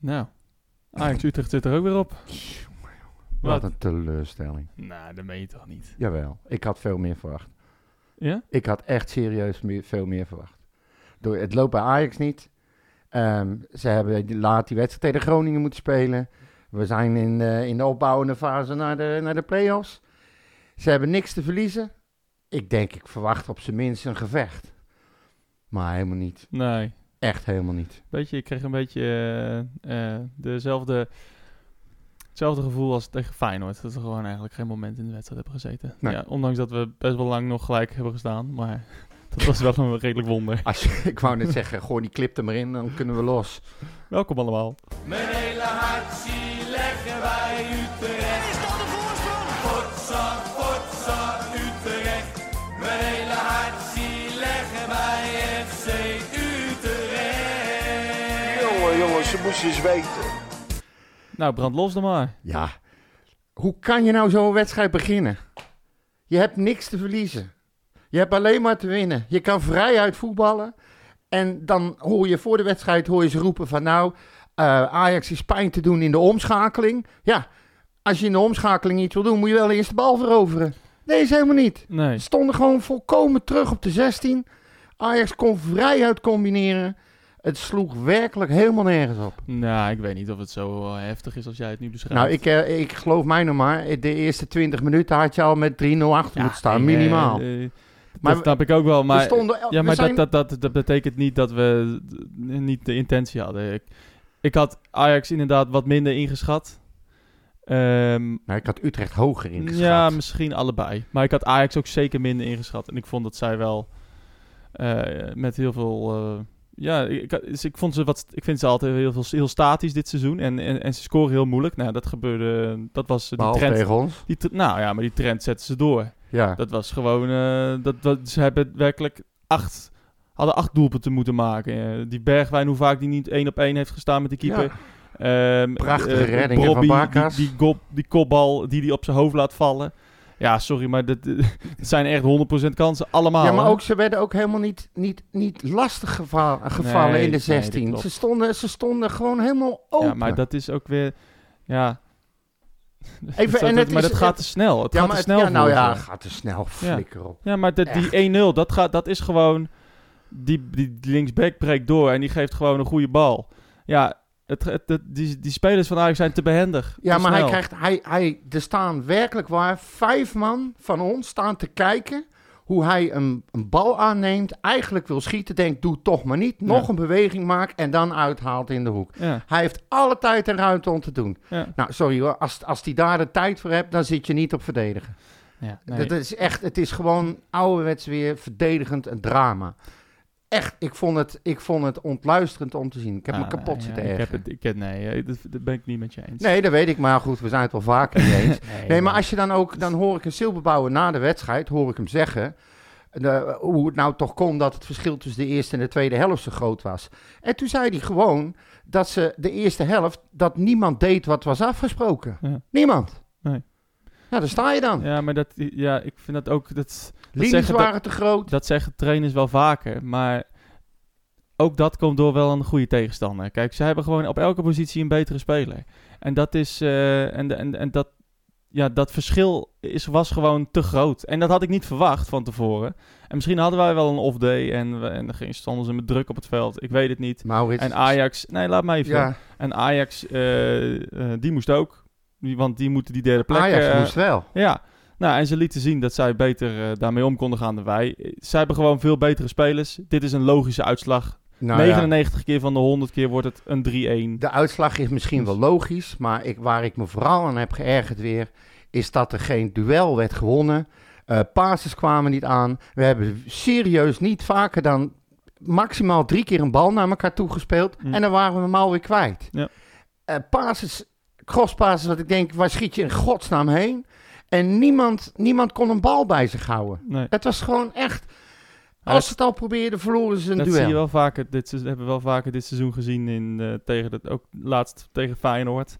Nou, Ajax Utrecht zit er ook weer op. Wat Wat? een teleurstelling. Nou, dat meen je toch niet. Jawel, ik had veel meer verwacht. Ja? Ik had echt serieus meer, veel meer verwacht. Door, het loopt bij Ajax niet. Ehm, ze hebben die- laat die wedstrijd tegen Groningen moeten spelen. We zijn in, eh, in de opbouwende fase naar de, naar de play-offs. Ze hebben niks te verliezen. Ik denk, ik verwacht op zijn minst een gevecht. Maar helemaal niet. Nee. Echt helemaal niet. Beetje, ik kreeg een beetje eh, eh, dezelfde, hetzelfde gevoel als tegen Feyenoord. Dat we gewoon eigenlijk geen moment in de wedstrijd hebben gezeten. Nee. Ja, ondanks dat we best wel lang nog gelijk hebben gestaan. Maar dat was wel een redelijk wonder. Als je, ik wou net zeggen, gooi die clip er maar in, dan kunnen we los. Welkom allemaal. Mijn hele hart eens weten. Nou, brand los dan maar. Ja, hoe kan je nou zo'n wedstrijd beginnen? Je hebt niks te verliezen. Je hebt alleen maar te winnen. Je kan vrijuit voetballen. En dan hoor je voor de wedstrijd hoor je ze roepen van nou, eh, Ajax is pijn te doen in de omschakeling. Ja, als je in de omschakeling iets wil doen, moet je wel eerst de bal veroveren. Nee, is helemaal niet. Nee. Ze stonden gewoon volkomen terug op de 16. Ajax kon vrijuit combineren. Het sloeg werkelijk helemaal nergens op. Nou, ik weet niet of het zo eh, heftig is als jij het nu beschrijft. Nou, ik, eh, ik geloof mij nog maar. De eerste 20 minuten had je al met 3-0 achter Ja, moeten staan, minimaal. eh, eh, Maar dat snap ik ook wel, we maar... stonden, Ja, maar zijn- dat, dat, dat, dat betekent niet dat we niet de intentie hadden. Ik, ik had Ajax inderdaad wat minder ingeschat. Nou, ik had Utrecht hoger ingeschat. ja, misschien allebei. Maar ik had Ajax ook zeker minder ingeschat. En ik vond dat zij wel eh, met heel veel... eh, ja, ik, dus ik, vond ze wat, ik vind ze altijd heel, veel, heel statisch dit seizoen. En, en, en ze scoren heel moeilijk. Nou, dat gebeurde... Dat was die Behalve trend. tegen ons. Die, nou ja, maar die trend zetten ze door. Ja. Dat was gewoon. eh, dat, dat, ze hebben werkelijk acht. Hadden acht doelpunten moeten maken. Eh, die Bergwijn, hoe vaak die niet één op één heeft gestaan met de keeper. Ehm, Prachtige eh, reddingen van Barkas. Die, die, die kopbal die hij op zijn hoofd laat vallen. Ja, sorry, maar dat, dat zijn echt 100% kansen. Allemaal. ja, maar hè? ook, ze werden ook helemaal niet, niet, niet lastig geva- gevallen Nee, in de nee, dat 16. klopt. ze, stonden, ze stonden gewoon helemaal open. Ja, maar dat is ook weer. Ja. Even- Dat- en het maar is- dat gaat te snel. Het ja, gaat maar te het- snel. ja, nou ja, gaat te snel. Flikker op. Ja, maar dat, Echt. die 1-0, dat, gaat, dat is gewoon... Die, die linksback breekt door en die geeft gewoon een goede bal. Ja, het, het, het- die, die spelers van Ajax zijn te behendig. Ja, te maar hij krijgt, hij, hij, er staan werkelijk waar vijf man van ons staan te kijken hoe hij een, een bal aanneemt, eigenlijk wil schieten, denkt doe toch maar niet, nog Ja. een beweging maakt en dan uithaalt in de hoek. Ja, Hij heeft alle tijd en ruimte om te doen. ja, Nou, sorry hoor, als, als hij daar de tijd voor hebt, dan zit je niet op verdedigen. ja. Nee. Dat is echt, het is gewoon ouderwets weer verdedigend een drama. Echt, ik vond het, ik vond het ontluisterend om te zien. Ik heb me Ah, kapot ja, zitten ik heb het, ik heb, Nee, eh, dat, dat ben ik niet met je eens. Nee, dat weet ik, maar goed, we zijn het wel vaker niet eens. nee, Nee, maar als je dan ook, dan hoor ik een Silberbouwer na de wedstrijd, hoor ik hem zeggen, de- hoe het nou toch kon dat het verschil tussen de eerste en de tweede helft zo groot was. En toen zei hij gewoon dat ze de eerste helft, dat niemand deed wat was afgesproken. Ja. Niemand. Ja, daar sta je dan. Ja, maar dat, ja, ik vind dat ook... Dat, Linies zeggen dat- waren te groot. Dat zeggen trainers wel vaker, maar ook dat komt door wel een goede tegenstander. Kijk, ze hebben gewoon op elke positie een betere speler. En dat is eh, en, en, en dat, ja, dat verschil is, was gewoon te groot. En dat had ik niet verwacht van tevoren. En misschien hadden wij wel een off day en, en dan stonden ze met druk op het veld. Ik weet het niet. Maurits. En Ajax, nee, laat me even. Ja, En Ajax, eh, eh, die moest ook. Want die moeten die derde plek. Ajax eh, moest wel. ja, nou, en ze lieten zien dat zij beter eh, daarmee om konden gaan dan wij. Zij hebben gewoon veel betere spelers. Dit is een logische uitslag. Nou ja, 99 keer van de 100 keer wordt het een 3-1. de uitslag is misschien wel logisch, maar ik, waar ik me vooral aan heb geërgerd weer, is dat er geen duel werd gewonnen. Eh passes kwamen niet aan. We hebben serieus niet vaker dan maximaal drie keer een bal naar elkaar toegespeeld. Hm. En dan waren we hem alweer kwijt. Ja. Passes, crosspasses, wat ik denk, waar schiet je in godsnaam heen? En niemand, niemand kon een bal bij zich houden. Nee. Het was gewoon echt... Als ze het al probeerden, verloren ze een Dat duel. zie je wel vaker. Dit hebben we wel vaker dit seizoen gezien in eh, tegen het ook laatst tegen Feyenoord.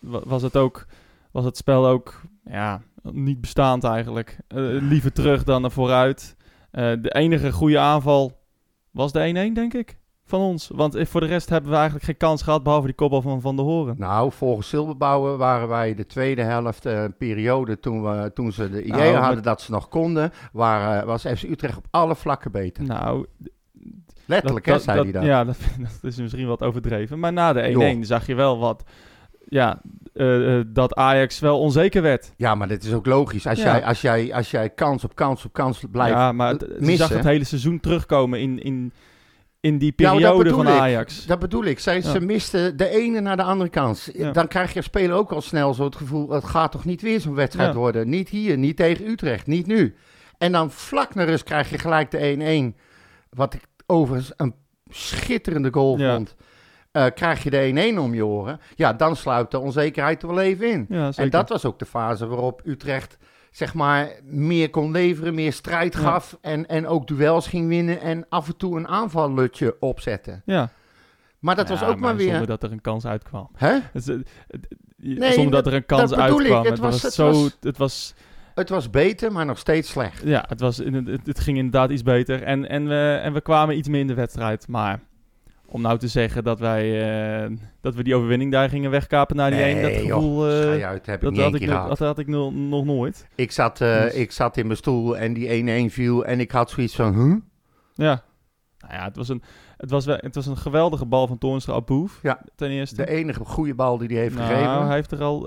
Wa- Was het ook was het spel ook ja niet bestaand eigenlijk. Eh, liever terug dan naar vooruit. Eh, de enige goede aanval was de 1-1 denk ik. Van ons. Want eh, voor de rest hebben we eigenlijk geen kans gehad, behalve die kopbal van Van der Horen. Nou, volgens Silberbouwer waren wij de tweede helft, eh, periode toen, we, toen ze de idee Nou, hadden dat ze nog konden, waren, was FC Utrecht op alle vlakken beter. Nou, Letterlijk, hè, zei hij dat. Ja, dat, dat is misschien wat overdreven. Maar na de 1-1 Joh. zag je wel wat... Ja, eh, eh, dat Ajax wel onzeker werd. Ja, maar dit is ook logisch. Als, Ja. jij, als, jij, als jij kans op kans op kans blijft ja, maar het- je missen. zag het hele seizoen terugkomen in, in, in die Ja, periode bedoel van ik. Ajax. Dat bedoel ik. Zij, Ja. Ze misten de ene naar de andere kans. Ja. Dan krijg je als speler ook al snel zo het gevoel... het gaat toch niet weer zo'n wedstrijd Ja. worden? Niet hier, niet tegen Utrecht, niet nu. En dan vlak naar rust krijg je gelijk de 1-1. Wat ik overigens een schitterende goal Ja. vond. Eh, krijg je de 1-1 om je oren. Ja, dan sluit de onzekerheid er wel even in. Ja. En dat was ook de fase waarop Utrecht zeg maar meer kon leveren, meer strijd Ja. gaf en, en ook duels ging winnen en af en toe een aanvalletje opzetten. Ja. Maar dat Ja, was ook maar, weer... Zonder dat er een kans uitkwam. Hè? Is, eh, Nee, zonder dat, dat- er een kans dat bedoel ik. uitkwam. Het Het, was- was, het zo... was- Het was... Het was beter, maar nog steeds slecht. Ja, het, was, het ging inderdaad iets beter. En, en, we, en we kwamen iets meer in de wedstrijd. Maar om nou te zeggen dat wij eh, dat we die overwinning daar gingen wegkapen naar die Nee, 1, dat gevoel... eh, uit, heb dat, had ik, nog- gehad. dat had ik nog, nog nooit. Ik zat, eh, Dus- ik zat in mijn stoel en die 1-1 viel en ik had zoiets van... Huh? Ja. Nou ja, het was een, het was wel, het was een geweldige bal van Toornstra op Boef. Ja. Ten eerste. De enige goede bal die hij heeft nou, gegeven. hij heeft er al...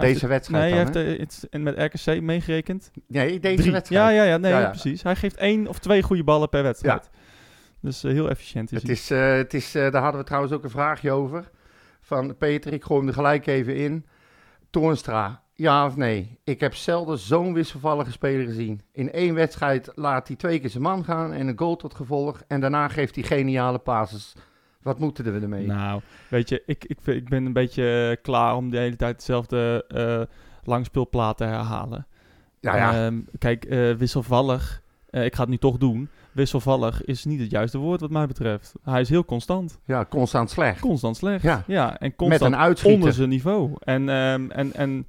Deze wedstrijd Nee, dan, hij heeft er met RKC meegerekend. Nee, deze Drie. wedstrijd. Ja, ja, ja, nee, Ja, ja. precies. Hij geeft één of twee goede ballen per wedstrijd. Dus eh, heel efficiënt is Het is, eh, het is, eh, daar hadden we trouwens ook een vraagje over. Van Peter, ik gooi hem er gelijk even in. Toornstra, ja of nee? Ik heb zelden zo'n wisselvallige speler gezien. In één wedstrijd laat hij twee keer zijn man gaan en een goal tot gevolg. En daarna geeft hij geniale passes. Wat moeten we ermee? Nou, weet je, ik, ik, ik ben een beetje klaar om de hele tijd dezelfde eh langspeelplaat te herhalen. ja, ja. Ehm, kijk, wisselvallig, eh, ik ga het nu toch doen. Wisselvallig is niet het juiste woord wat mij betreft. Hij is heel constant. ja, constant slecht. Constant slecht. Ja. Ja, en Met constant een uitschieter. onder zijn niveau. En, ehm, en, en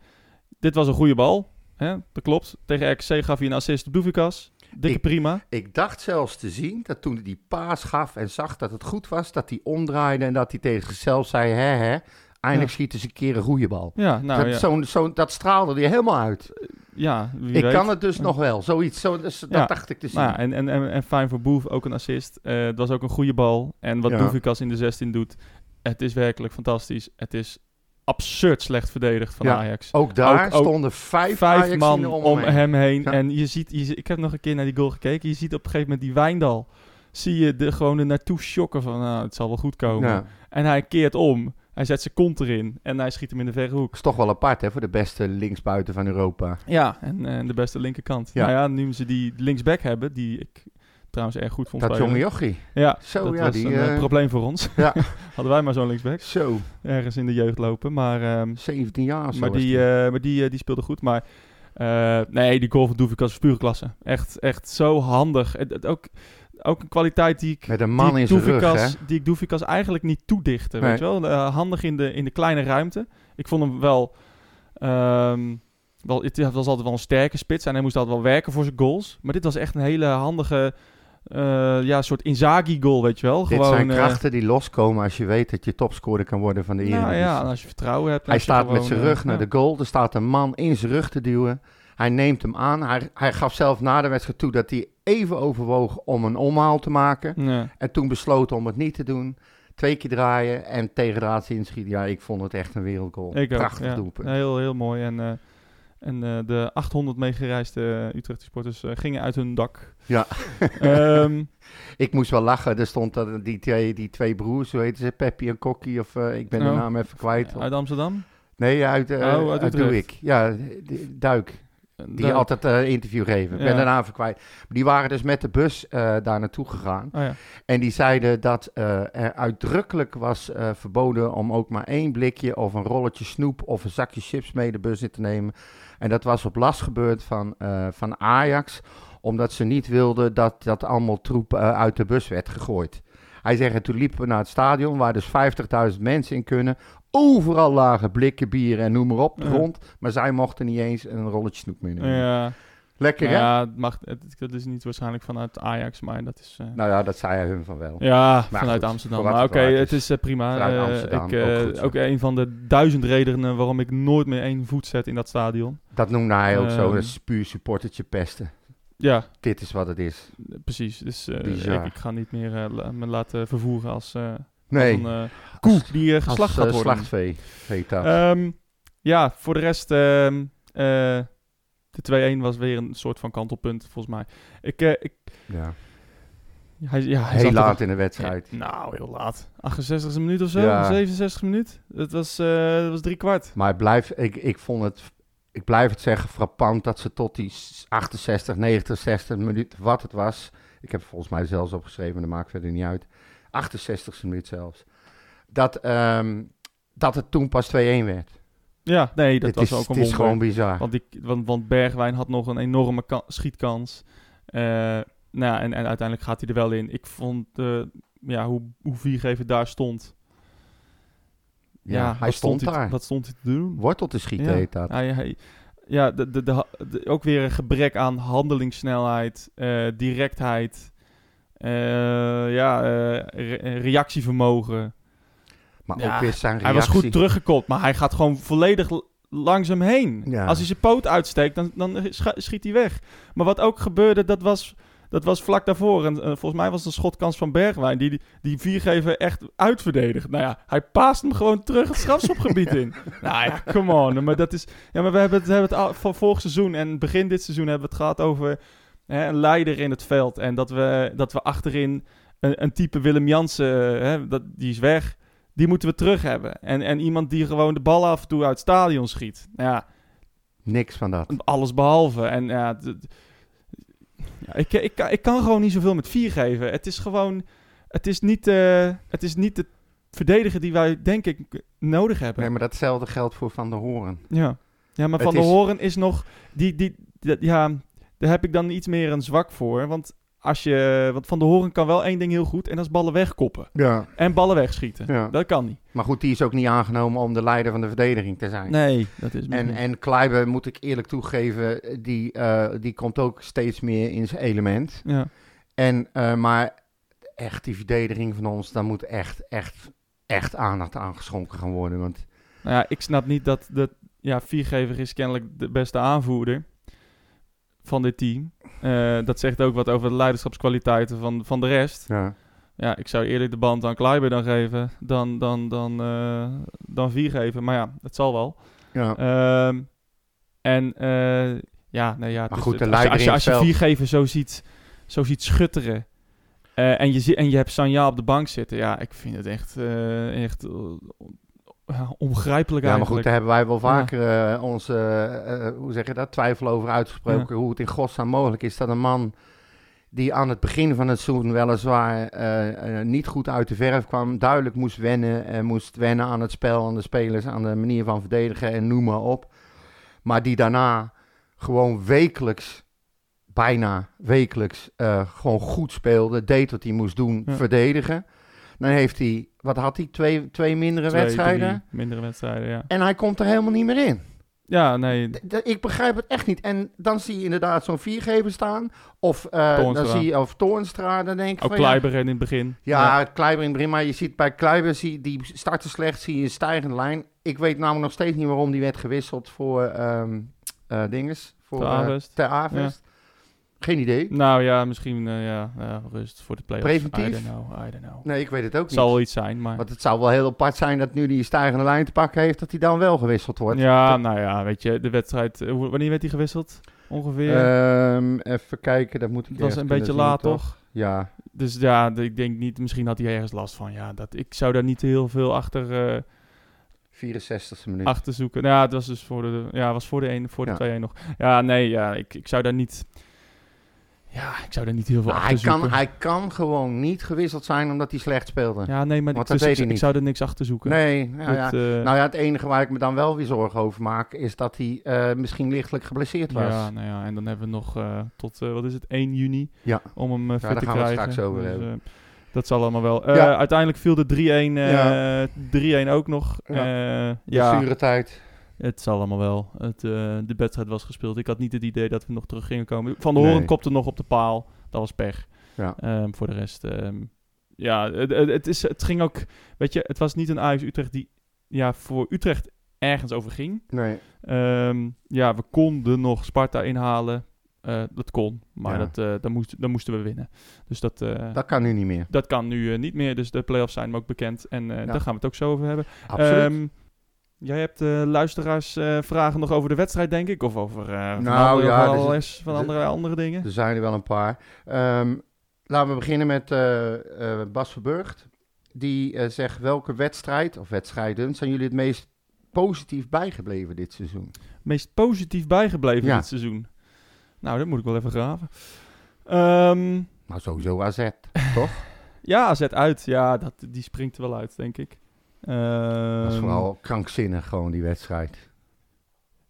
dit was een goede bal. Hè? Dat klopt. Tegen RKC gaf hij een assist op Doevikas. Dikke Ik- prima. Ik dacht zelfs te zien dat toen hij die paas gaf en zag dat het goed was, dat hij omdraaide en dat hij tegen zichzelf zei: hè, hè, eindelijk Ja. schiet eens een keer een goede bal. Ja, nou dat, ja. dat straalde hij helemaal uit. ja wie Ik weet. kan het dus Ja. nog wel. Zoiets, zo, dus, dat dacht ik te zien. Nou ja, en, en, en, en fijn voor Boef, ook een assist. Eh, het was ook een goede bal. En wat. Doevikas in de 16 doet, het is werkelijk fantastisch. Het is absurd slecht verdedigd van Ja. Ajax. Ook daar Ook- ook stonden vijf, Vijf man om, om hem heen. hem heen. Ja. En je ziet, je, ik heb nog een keer naar die goal gekeken. Je ziet op een gegeven moment die Wijndal. Zie je de, gewoon er naartoe shocken van, nou, het zal wel goed komen. En hij keert om. Hij zet zijn kont erin. En hij schiet hem in de verre hoek. is toch wel apart hè, voor de beste linksbuiten van Europa. Ja, en, en de beste linkerkant. Ja. Nou ja, nu ze die linksback hebben, die ik trouwens erg goed vond Dat jonge jochie. Ja, Zo, dat ja, was die, een eh, eh, probleem voor ons. Ja. Hadden wij maar zo'n linksback. Zo, Ergens in de jeugd lopen. Maar, ehm, 17 jaar of zo maar, was die, eh, maar die, eh, die speelde goed. Maar eh, nee, die goal van Doevikas is pure klasse. Echt, echt zo handig. Het ook, ook een kwaliteit die ik, Met een man die in ik zijn rug, die ik Doevikas eigenlijk niet toedichte. Nee. Weet je wel? Eh, handig in de, in de kleine ruimte. Ik vond hem wel... ehm, wel het was altijd wel een sterke spits. En hij moest altijd wel werken voor zijn goals. Maar dit was echt een hele handige... eh, ja, soort Inzaghi-goal, weet je wel. Dit Gewoon, zijn eh, krachten die loskomen als je weet dat je topscorer kan worden van de nou Eredivisie. ja, en als je vertrouwen hebt. Hij staat met zijn rug naar ja. de goal. Er staat een man in zijn rug te duwen. Hij neemt hem aan. Hij, hij gaf zelf na de wedstrijd toe dat hij even overwoog om een omhaal te maken. Ja. En toen besloot om het niet te doen. Twee keer draaien en tegen raad inschieten. Ja, ik vond het echt een wereldgoal. Ik ook, Prachtig ja. doelpunt. Ja, heel, heel mooi. En, eh, en eh, de 800 meegereisde Utrechtse supporters eh, gingen uit hun dak. Ja. Ehm, Ik moest wel lachen. Er stond dat die twee, die twee broers, hoe heten ze? Peppy en Kokkie. Of eh, ik ben de Oh. naam even kwijt. uit Amsterdam. Nee, uit, eh Oh, uit uit Utrecht. Duik. Ja, Duik. Die altijd eh interview geven. Ik ben Ja. de naam kwijt. Die waren dus met de bus eh, daar naartoe gegaan. Oh ja. En die zeiden dat eh, er uitdrukkelijk was verboden om ook maar één blikje of een rolletje snoep of een zakje chips mee de bus in te nemen. En dat was op last gebeurd van, van Ajax, omdat ze niet wilden dat dat allemaal troep uit de bus werd gegooid. Hij zegt, en toen liepen we naar het stadion, waar dus 50.000 mensen in kunnen. Overal lagen blikken bier en noem maar op, de Ja. grond. Maar zij mochten niet eens een rolletje snoep meenemen. Ja. Lekker, hè? Ja, het mag, het, dat is niet waarschijnlijk vanuit Ajax, maar dat is... eh, Nou ja, dat zei hij hun van wel. ja, Maar vanuit goed, Amsterdam. Maar oké, het is. eh, prima. Eh, Amsterdam, ik, ook ook een van de duizend redenen waarom ik nooit meer één voet zet in dat stadion. Dat noemde hij ook zo, Ehm. een is puur supportertje pesten. Ja, Dit is wat het is. precies. Dus ik, ik ga niet meer me laten vervoeren als, Nee, een eh, koe die eh, geslacht als, gaat eh, worden. slachtvee dat. Ehm, ja, voor de rest, ehm, eh, de 2-1 was weer een soort van kantelpunt, volgens mij. Ik, ik, ja. hij, ja, hij Heel er- laat in de wedstrijd. Ja, nou, heel laat. 68e minuut of zo, Ja. 67e minuut. Het was, het was drie kwart. Maar het blijft, ik, ik vond het, ik blijf het zeggen, frappant dat ze tot die 68, 90, 60 minuten, wat het was. Ik heb volgens mij zelfs opgeschreven, dat maakt verder niet uit. 68e minuut zelfs. Dat, ehm, dat het toen pas 2-1 werd. Ja, nee, dat het was is, ook een het is gewoon bizar. Want, die, want, want Bergwijn had nog een enorme ka- schietkans. Eh, nou, ja, en, en uiteindelijk gaat hij er wel in. Ik vond eh, ja, hoe, hoe Viergever daar stond. ja, hij stond hij, daar. Wat stond hij te doen? Wortel te schieten ja, heet dat. Hij, hij- ja, de, de, de, ook weer een gebrek aan handelingssnelheid, eh, directheid, ja, eh, re- reactievermogen. Maar Ja, ook weer zijn Hij reactie. was goed teruggekopt, maar hij gaat gewoon volledig langs hem heen. Ja. Als hij zijn poot uitsteekt, dan, dan schiet hij weg. Maar wat ook gebeurde, dat was, dat was vlak daarvoor. En eh, volgens mij was het een schotkans van Bergwijn, die, die, die viergever echt uitverdedigt. Nou ja, hij paast hem gewoon terug het strafschopgebied in. Nou ja, come on. Maar, dat is, ja, maar we hebben het, hebben het al- van vorig seizoen en begin dit seizoen hebben we het gehad over hè, een leider in het veld. En dat we, dat we achterin een, een type Willem Jansen, hè, dat, die is weg. Die moeten we terug hebben. En, en iemand die gewoon de bal af en toe uit het stadion schiet. Nou Ja, Niks van dat. alles behalve. En ja, ja ik, ik, kan- ik kan gewoon niet zoveel met vier geven. Het is gewoon, het is niet, eh, het is niet de verdediger die wij denk ik nodig hebben. Nee, maar datzelfde geldt voor Van der Hoorn. Ja, ja maar Het Van der Horen is nog, die, die, die- ja, daar heb ik dan iets meer een zwak voor. Want als je, want Van der Horen kan wel één ding heel goed en dat is ballen wegkoppen. Ja. En ballen wegschieten. Ja. Dat kan niet. Maar goed, die is ook niet aangenomen om de leider van de verdediging te zijn. Nee, dat is En, misschien- en Kleiber, moet ik eerlijk toegeven, die, eh, die komt ook steeds meer in zijn element. ja. En, eh, maar echt, die verdediging van ons, daar moet echt, echt, echt aandacht aan geschonken gaan worden. Want Nou ja, ik snap niet dat de ja, viergever is kennelijk de beste aanvoerder van dit team. Eh, dat zegt ook wat over de leiderschapskwaliteiten van, van de rest. ja, Ja, ik zou eerlijk de band aan Kleiber dan geven dan, dan, dan, eh, dan viergever. Maar ja, het zal wel. ja. Ehm, en eh, ja, nou ja, Maar goed, de als je, als je, als je het veld. viergever zo ziet, zo ziet schutteren... en, je, en je hebt Sanja op de bank zitten. Ja, ik vind het echt, echt ja, onbegrijpelijk ja, maar goed, eigenlijk. daar hebben wij wel vaker eh, onze, eh, eh, hoe zeg je dat, twijfel over uitgesproken. Hoe het in godsnaam mogelijk is dat een man die aan het begin van het seizoen weliswaar niet goed uit de verf kwam, duidelijk moest wennen, en moest wennen aan het spel, aan de spelers, aan de manier van verdedigen en noem maar op. Maar die daarna gewoon wekelijks, bijna wekelijks, gewoon goed speelde, deed wat hij moest doen, Ja. verdedigen. Dan heeft hij, wat had hij, twee, twee mindere Twee, wedstrijden. mindere wedstrijden, ja. En hij komt er helemaal niet meer in. Ja, nee. D- ik begrijp het echt niet. En dan zie je inderdaad zo'n viergever staan. Of, eh dan zie je, of Toornstra, dan denk ik Ook van, ja, in het begin. ja, Kleiber in het begin. Maar je ziet bij Kleiber, zie, die starten slecht, zie je een stijgende lijn. Ik weet namelijk nog steeds niet waarom die werd gewisseld voor eh dinges. Voor, Ter eh, Avest. Ter Avest. Geen idee. Nou ja, misschien eh, ja, rust voor de play-offs. Preventief? I don't know, I don't know. Nee, ik weet het ook Het niet. zal wel iets zijn, maar... Want het zou wel heel apart zijn dat nu die stijgende lijn te pakken heeft, dat hij dan wel gewisseld wordt. Ja, nou ja, weet je, de wedstrijd... eh, wanneer werd die gewisseld? Ongeveer? Ehm, even kijken, dat moet ik het was een beetje laat, toch? Ja, Dus ja, ik denk niet... Misschien had hij ergens last van. Ja, dat, ik zou daar niet heel veel achter, eh, 64e minuut. achter zoeken. Nou ja, het was dus voor de... Ja, was voor de, 1, voor de Ja. 2-1 nog. Ja, nee, ja, ik, ik zou daar niet... Ja, ik zou daar niet heel veel Nou, achter hij, kan, hij kan gewoon niet gewisseld zijn omdat hij slecht speelde. Ja, nee, maar Want dus ik, ik zou er niks achter zoeken. nee, nou ja, eh, nou ja, het enige waar ik me dan wel weer zorgen over maak... is dat hij eh, misschien lichtelijk geblesseerd was. Ja, nou ja, en dan hebben we nog eh, tot, wat is het, 1 juni Ja. om hem eh, fit daar te gaan we het krijgen. straks over Dus, hebben. dat zal allemaal wel. Ja. Uiteindelijk viel de 3-1 eh, Ja. 3-1 ook nog. Ja. Ja, ja Blessuretijd. Het zal allemaal wel. Het, eh, de wedstrijd was gespeeld. Ik had niet het idee dat we nog terug gingen komen. Van de Nee. Horen kopte nog op de paal. Dat was pech. Ja. Ehm, voor de rest, ehm, ja, het, het, is, het ging ook, weet je, het was niet een Ajax Utrecht die, ja, voor Utrecht ergens over ging. Nee, Ehm, ja, we konden nog Sparta inhalen. Eh, dat kon, maar Ja. dat, eh, dan, moest, dan moesten we winnen. Dus dat, dat, dat kan nu niet meer. kan nu niet meer. Dus de play-offs zijn hem ook bekend. En Ja. daar gaan we het ook zo over hebben. Absoluut. Jij hebt eh, luisteraars eh, vragen nog over de wedstrijd, denk ik? Of over eh, van, Nou, andere, ja, van, alles- van andere, andere dingen? Er zijn er wel een paar. Ehm, laten we beginnen met eh, eh, Bas Verburgt. Die eh, zegt, welke wedstrijd of wedstrijden zijn jullie het meest positief bijgebleven dit seizoen? meest positief bijgebleven Ja. dit seizoen? Nou, dat moet ik wel even graven. Ehm, Nou, sowieso AZ, toch? ja, AZ uit. Ja, dat, die springt er wel uit, denk ik. Dat was Ehm, vooral krankzinnig, gewoon die wedstrijd.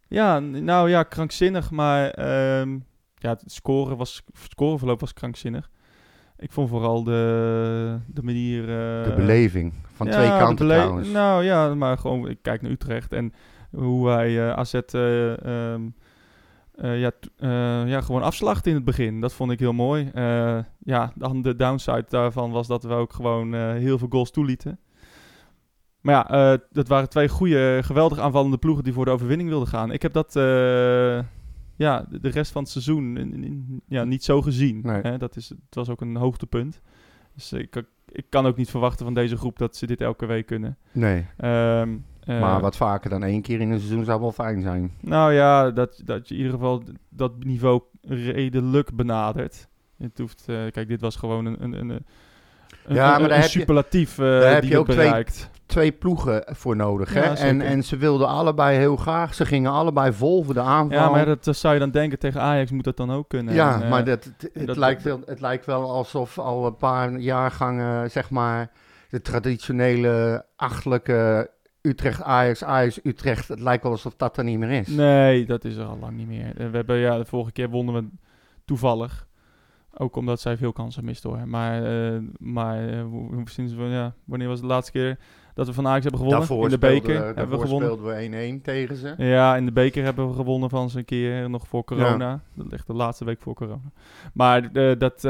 Ja, nou ja, krankzinnig, maar ehm, ja, het scoren was, scoreverloop was krankzinnig. Ik vond vooral de, de manier... eh, De beleving van ja, twee kanten trouwens. Nou ja, maar gewoon, ik kijk naar Utrecht en hoe wij eh AZ ja, eh, ja, gewoon afslachten in het begin. Dat vond ik heel mooi. Eh, ja, dan de downside daarvan was dat we ook gewoon heel veel goals toelieten. Maar ja, eh, dat waren twee goede, geweldig aanvallende ploegen die voor de overwinning wilden gaan. Ik heb dat eh, ja, de rest van het seizoen in- in- ja, niet zo gezien. Nee. Hè? Dat is, het was ook een hoogtepunt. Dus ik, ik kan ook niet verwachten van deze groep dat ze dit elke week kunnen. Nee, Ehm, eh, maar wat vaker dan één keer in een seizoen zou wel fijn zijn. Nou ja, dat, dat je in ieder geval dat niveau redelijk benadert. Het hoeft, kijk, dit was gewoon een, een, een, een, Ja, een- maar daar een heb je- superlatief eh, daar heb je ook twee- bereikt. Twee ploegen voor nodig, Ja, hè? En, en ze wilden allebei heel graag. Ze gingen allebei vol voor de aanval. Ja, maar dat, dat zou je dan denken tegen Ajax moet dat dan ook kunnen. Ja, En, eh, maar dat, het, het dat- lijkt wel, het lijkt wel alsof al een paar jaargangen, zeg maar, de traditionele achtelijke Utrecht, Ajax, Ajax, Utrecht, het lijkt wel alsof dat er niet meer is. Nee, dat is er al lang niet meer. Eh, We hebben, ja, de vorige keer wonnen we toevallig. Ook omdat zij veel kansen misten hoor. Maar, eh, maar eh, sinds, ja, wanneer was de laatste keer dat we van Ajax hebben gewonnen? daarvoor in de speelden beker we- hebben we gewonnen. speelden we 1-1 tegen ze. Ja, in de beker hebben we gewonnen van ze een keer, nog voor corona. Dat ligt de laatste week voor corona. Maar eh, dat,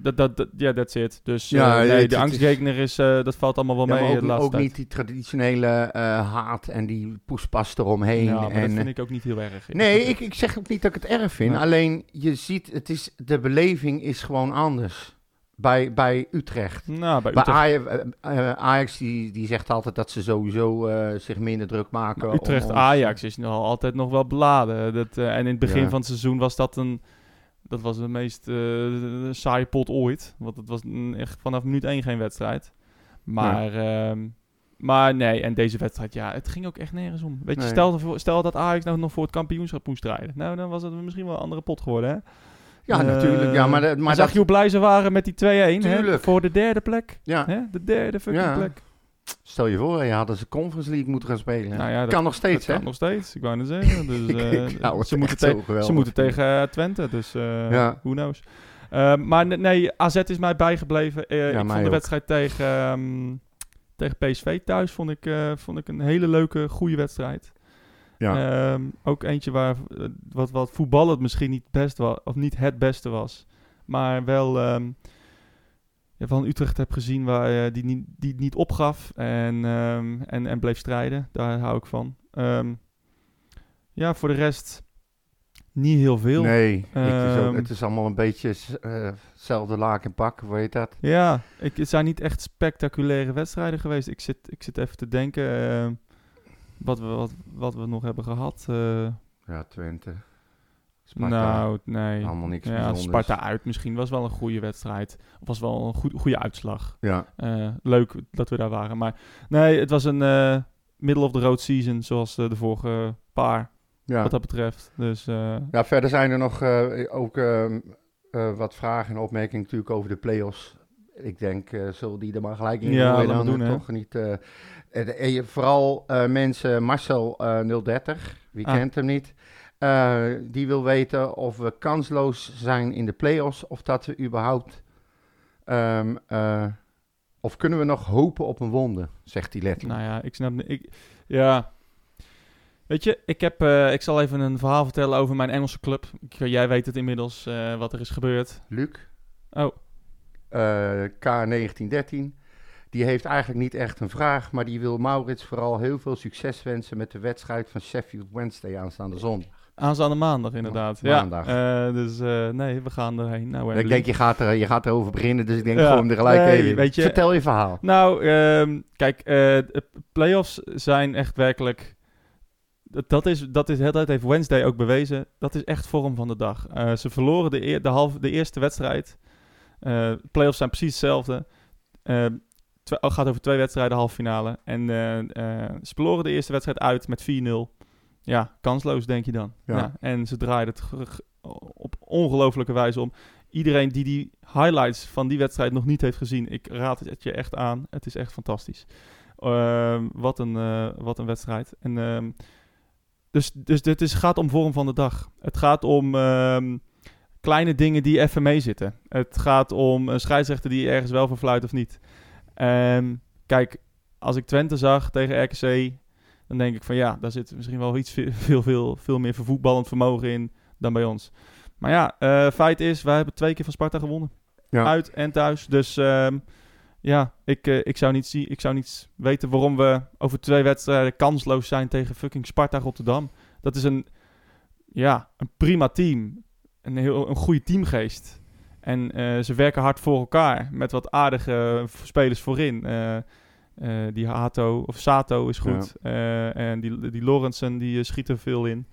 dat, dat, dat, ja, that's it. Dus eh, Ja, nee, het- de het is- eh, dat valt allemaal wel Ja, mee maar ook, laatste ook niet die traditionele eh, haat en die poespas eromheen. Ja, en, dat vind eh, ik ook niet heel erg. Nee, ik, ik zeg ook niet dat ik het erg vind. Alleen je ziet, het is, de beleving is gewoon anders bij, bij Utrecht. Nou, bij Ajax, eh, eh, Ajax die, die zegt altijd dat ze sowieso eh, zich minder druk maken. maar om Utrecht ons- Ajax is nog altijd nog wel beladen. Dat, eh, en in het begin Ja. van het seizoen was dat een... Dat was de meest eh, saaie pot ooit. Want het was echt vanaf minuut één geen wedstrijd. Maar, ehm, maar nee, en deze wedstrijd, ja, het ging ook echt nergens om. Weet je, Nee. stel, stel dat Ajax nou nog voor het kampioenschap moest strijden. Nou, dan was het misschien wel een andere pot geworden, hè? Ja, Eh, natuurlijk. Ja, maar, de- Maar zag dat, je hoe blij ze waren met die 2-1, hè? Tuurlijk. Voor de derde plek. ja, Hè? De derde fucking Ja. plek. Stel je voor, je hadden ze Conference League moeten gaan spelen. Nou ja, dat kan nog steeds, hè? kan nog steeds, ik wou net zeggen. Dus, eh, ze, moeten te- ze moeten tegen eh, Twente, dus eh Ja. who knows. Maar ne- nee, AZ is mij bijgebleven. Ja, ik mij vond de ook. wedstrijd tegen, ehm, tegen PSV thuis vond ik, vond ik een hele leuke, goede wedstrijd. Ja. Ehm, ook eentje waar wat, wat voetballend misschien niet, best was, of niet het beste was. Maar wel ehm, van Utrecht heb gezien waar, eh, die, niet, die niet opgaf en, ehm, en, en bleef strijden. Daar hou ik van. Ehm, ja, voor de rest niet heel veel. Nee, het, is ook, Ehm, het is allemaal een beetje eh, hetzelfde laak en pak, hoe heet dat? Ja, ik, het zijn niet echt spectaculaire wedstrijden geweest. Ik zit, ik zit even te denken wat, we, wat, wat we nog hebben gehad. eh, Ja, Twente. Sparta. nou, nee. Allemaal niks Ja. Sparta uit misschien was wel een goede wedstrijd. Of was wel een goed, goede uitslag. Ja, Eh, leuk dat we daar waren. Maar nee, het was een eh, middle of the road season zoals eh, de vorige paar ja. wat dat betreft. Dus Ja, verder zijn er nog ook wat vragen en opmerkingen natuurlijk over de play-offs. Ik denk, zullen die er maar gelijk in Ja, doen, hè. toch niet. eh, vooral mensen, Marcel eh 030, wie Ah. kent hem niet, eh, die wil weten of we kansloos zijn in de play-offs of dat we überhaupt, ehm, eh, of kunnen we nog hopen op een wonde, zegt hij letterlijk. nou ja, ik snap... Ik, ja, Weet je, ik, heb, eh, ik zal even een verhaal vertellen over mijn Engelse club. Ik, jij weet het inmiddels wat er is gebeurd. Luc, Oh, eh, K1913, die heeft eigenlijk niet echt een vraag, maar die wil Maurits vooral heel veel succes wensen met de wedstrijd van Sheffield Wednesday aanstaande zondag. Aanstaande maandag inderdaad. Maandag. Ja, eh, dus eh, nee, we gaan erheen. Nou, ik denk, je gaat, er, je gaat erover beginnen, dus ik denk Ja. gewoon er gelijk Nee, even in. weet je- Vertel je verhaal. Nou, ehm, kijk, de playoffs zijn echt werkelijk. Dat, dat is, dat is, dat heeft Wednesday ook bewezen. Dat is echt vorm van de dag. Ze verloren de, eer- de, halve, de eerste wedstrijd. Playoffs zijn precies hetzelfde. Eh, twe- oh, gaat over twee wedstrijden, halve finale. En ze verloren de eerste wedstrijd uit met 4-0. Ja, kansloos denk je dan. Ja. Ja. en ze draaiden het op ongelofelijke wijze om. Iedereen die die highlights van die wedstrijd nog niet heeft gezien, ik raad het je echt aan. Het is echt fantastisch. Ehm, wat, een, eh, wat een wedstrijd. En, ehm, dus dus dit is, gaat om vorm van de dag. Het gaat om ehm, kleine dingen die even meezitten. Het gaat om een scheidsrechter die ergens wel voor fluit of niet. Kijk, als ik Twente zag tegen RKC, dan denk ik van ja, daar zit misschien wel iets veel, veel, veel, meer voetballend vermogen in dan bij ons. Maar ja, eh, feit is, wij hebben twee keer van Sparta gewonnen. Ja. Uit en thuis. Dus ehm, ja, ik, eh, ik, zou niet zie, ik zou niet weten waarom we over twee wedstrijden kansloos zijn tegen fucking Sparta Rotterdam. Dat is een, ja, een prima team. Een, heel, een goede teamgeest. En eh, ze werken hard voor elkaar. Met wat aardige spelers voorin. Eh, die Hato of Sato is goed. Eh, en die, die Lorenzen die eh, schiet er veel in.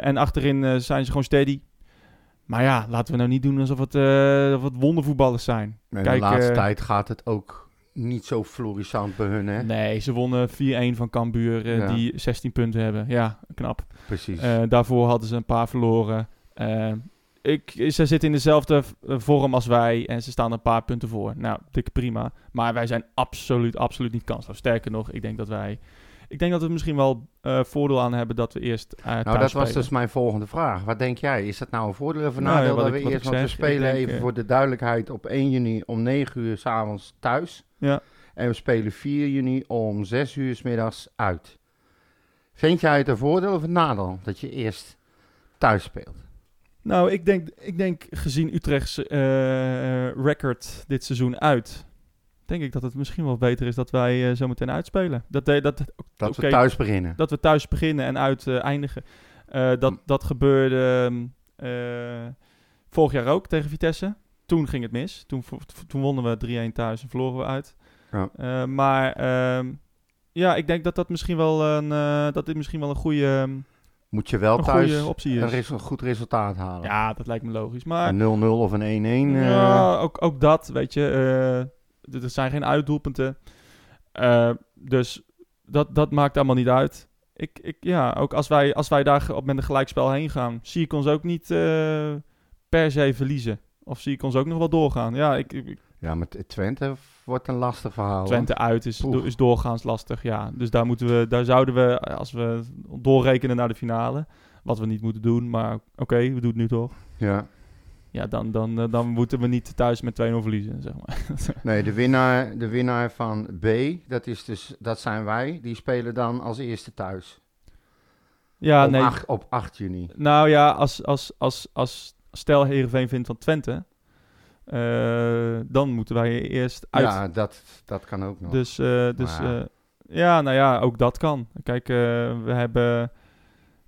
En achterin zijn ze gewoon steady. Maar ja, laten we nou niet doen alsof het, of het wondervoetballers zijn. Kijk, de laatste tijd gaat het ook niet zo florissant bij hun, hè? Nee, ze wonnen 4-1 van Cambuur, Ja. die 16 punten hebben. Ja, knap. Precies. Daarvoor hadden ze een paar verloren. Eh, ik, ze zitten in dezelfde eh, vorm als wij en ze staan een paar punten voor. Nou, dikke prima. Maar wij zijn absoluut, absoluut niet kansloos. Sterker nog, ik denk dat wij... Ik denk dat we misschien wel eh, voordeel aan hebben dat we eerst uh, nou, dat was dus mijn volgende vraag. Wat denk jij? Is dat nou een voordeel of een Nou, nadeel dat ik- we eerst... Want we spelen denk, even voor de duidelijkheid op 1 juni om 9 uur s'avonds thuis. Ja. En we spelen 4 juni om 6 uur 's middags uit. Vind jij het een voordeel of een nadeel dat je eerst thuis speelt? Nou, ik denk, ik denk gezien Utrechts eh, record dit seizoen uit... denk ik dat het misschien wel beter is dat wij eh, zo meteen uitspelen. Dat, dat, dat, Dat we thuis beginnen. dat we thuis beginnen en uit eh, eindigen. Eh, dat, dat gebeurde ehm, eh, vorig jaar ook tegen Vitesse. Toen ging het mis. Toen, toen wonnen we 3-1 thuis en verloren we uit. Ja. Eh, maar ehm, ja, ik denk dat dat misschien wel een, eh, dat dit misschien wel een goede, ehm, Moet je wel een thuis optie een, een goed resultaat halen. Ja, dat lijkt me logisch. Maar Een 0-0 of een 1-1. eh, ja, ook, ook dat, weet je. eh, er zijn geen uitdoelpunten. Eh, dus dat, dat maakt allemaal niet uit. Ik, ik, ja, ook als wij, als wij daar op met een gelijkspel heen gaan, zie ik ons ook niet eh, per se verliezen. Of zie ik ons ook nog wel doorgaan. Ja, ik, ik- ja, met Twente wordt een lastig verhaal. Twente uit is, is doorgaans lastig. Ja, dus daar, moeten we, daar zouden we, als we doorrekenen naar de finale, wat we niet moeten doen, maar oké, we doen het nu toch. Ja. Ja, dan, dan, eh, dan moeten we niet thuis met 2-0 verliezen, zeg maar. Nee, de winnaar, de winnaar van B, dat, is dus, dat zijn wij. Die spelen dan als eerste thuis. Ja, op, nee. 8, op 8 juni. Nou ja, als, als, als, als stel Heerenveen vindt van Twente, dan moeten wij eerst uit. Ja, dat, dat kan ook nog. dus eh, dus ja. ja. ja, nou ja, ook dat kan. Kijk, eh, we hebben...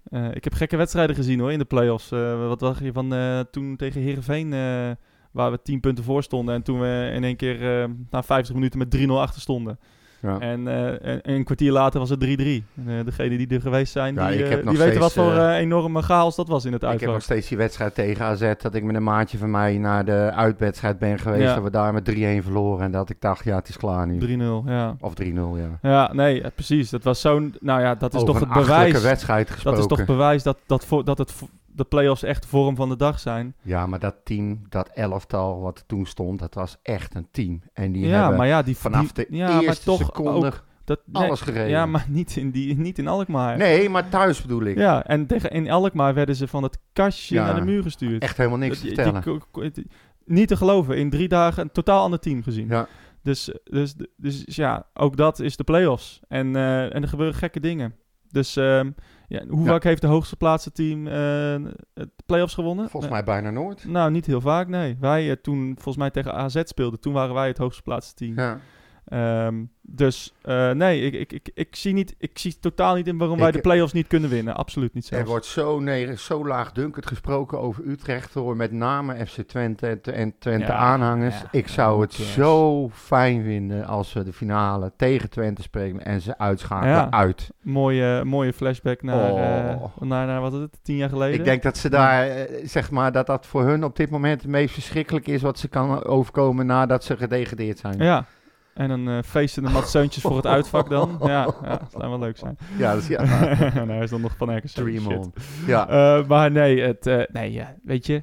eh, ik heb gekke wedstrijden gezien hoor, in de play-offs. Eh, wat dacht je van eh, toen tegen Heerenveen, eh waar we 10 punten voor stonden. En toen we in één keer eh, na 50 minuten met 3-0 achter stonden. Ja. En, eh, en een kwartier later was het 3-3. En, eh, degenen die er geweest zijn, Ja, die, eh, die weten wat voor eh, eh, enorme chaos dat was in het ik heb uitvak. nog steeds die wedstrijd tegen AZ, dat ik met een maatje van mij naar de uitwedstrijd ben geweest. Ja. Dat we daar met 3-1 verloren en dat ik dacht, ja, het is klaar nu. 3-0, ja. Of 3-0, ja. Ja, nee, eh, precies. Dat was zo'n... Nou ja, dat is Over toch een het bewijs... wedstrijd gesproken. Dat is toch bewijs dat, dat, voor, dat het, vo- de play-offs echt de vorm van de dag zijn. Ja, maar dat team, dat elftal wat toen stond, dat was echt een team. En die ja, hebben maar ja, die... vanaf die- de ja, maar eerste toch seconde ook dat, nee, alles gereden. Ja, maar niet in, die, niet in Alkmaar. Nee, maar thuis bedoel ik. Ja, en tegen, in Alkmaar werden ze van het kastje Ja, naar de muur gestuurd. Echt helemaal niks te die- vertellen. die- niet te geloven. In drie dagen een totaal ander team gezien. Ja, Dus, dus, dus ja, ook dat is de play-offs. En, eh, en er gebeuren gekke dingen. Dus ehm, ja, hoe vaak heeft de hoogste plaatsen team eh de playoffs gewonnen? Volgens mij bijna nooit. Nou, niet heel vaak, nee. Wij eh, toen volgens mij tegen AZ speelden, toen waren wij het hoogste plaatsen team. Ja. Ehm, dus eh, nee, ik, ik, ik, ik, zie niet, ik zie totaal niet in waarom wij de play-offs niet kunnen winnen. Absoluut niet Er zelfs. wordt zo, nee, zo laagdunkend gesproken over Utrecht door met name FC Twente en, en Twente Ja, aanhangers. ja, ik zou het zo fijn vinden als we de finale tegen Twente spelen en ze uitschakelen Ja. uit. Mooie, mooie flashback naar, eh, Oh. naar, naar, wat is het, tien jaar geleden? Ik denk dat ze daar, eh, zeg maar, dat dat voor hun op dit moment het meest verschrikkelijk is wat ze kan overkomen nadat ze gedegradeerd zijn. Ja. En een eh feestende matseuntjes voor het uitvak dan. Ja, ja dat zou wel leuk zijn. Ja, dat is, ja. nou, hij is dan nog van RKC. Dream shit. on. Ja. Eh, maar nee, het, eh, nee ja, weet je,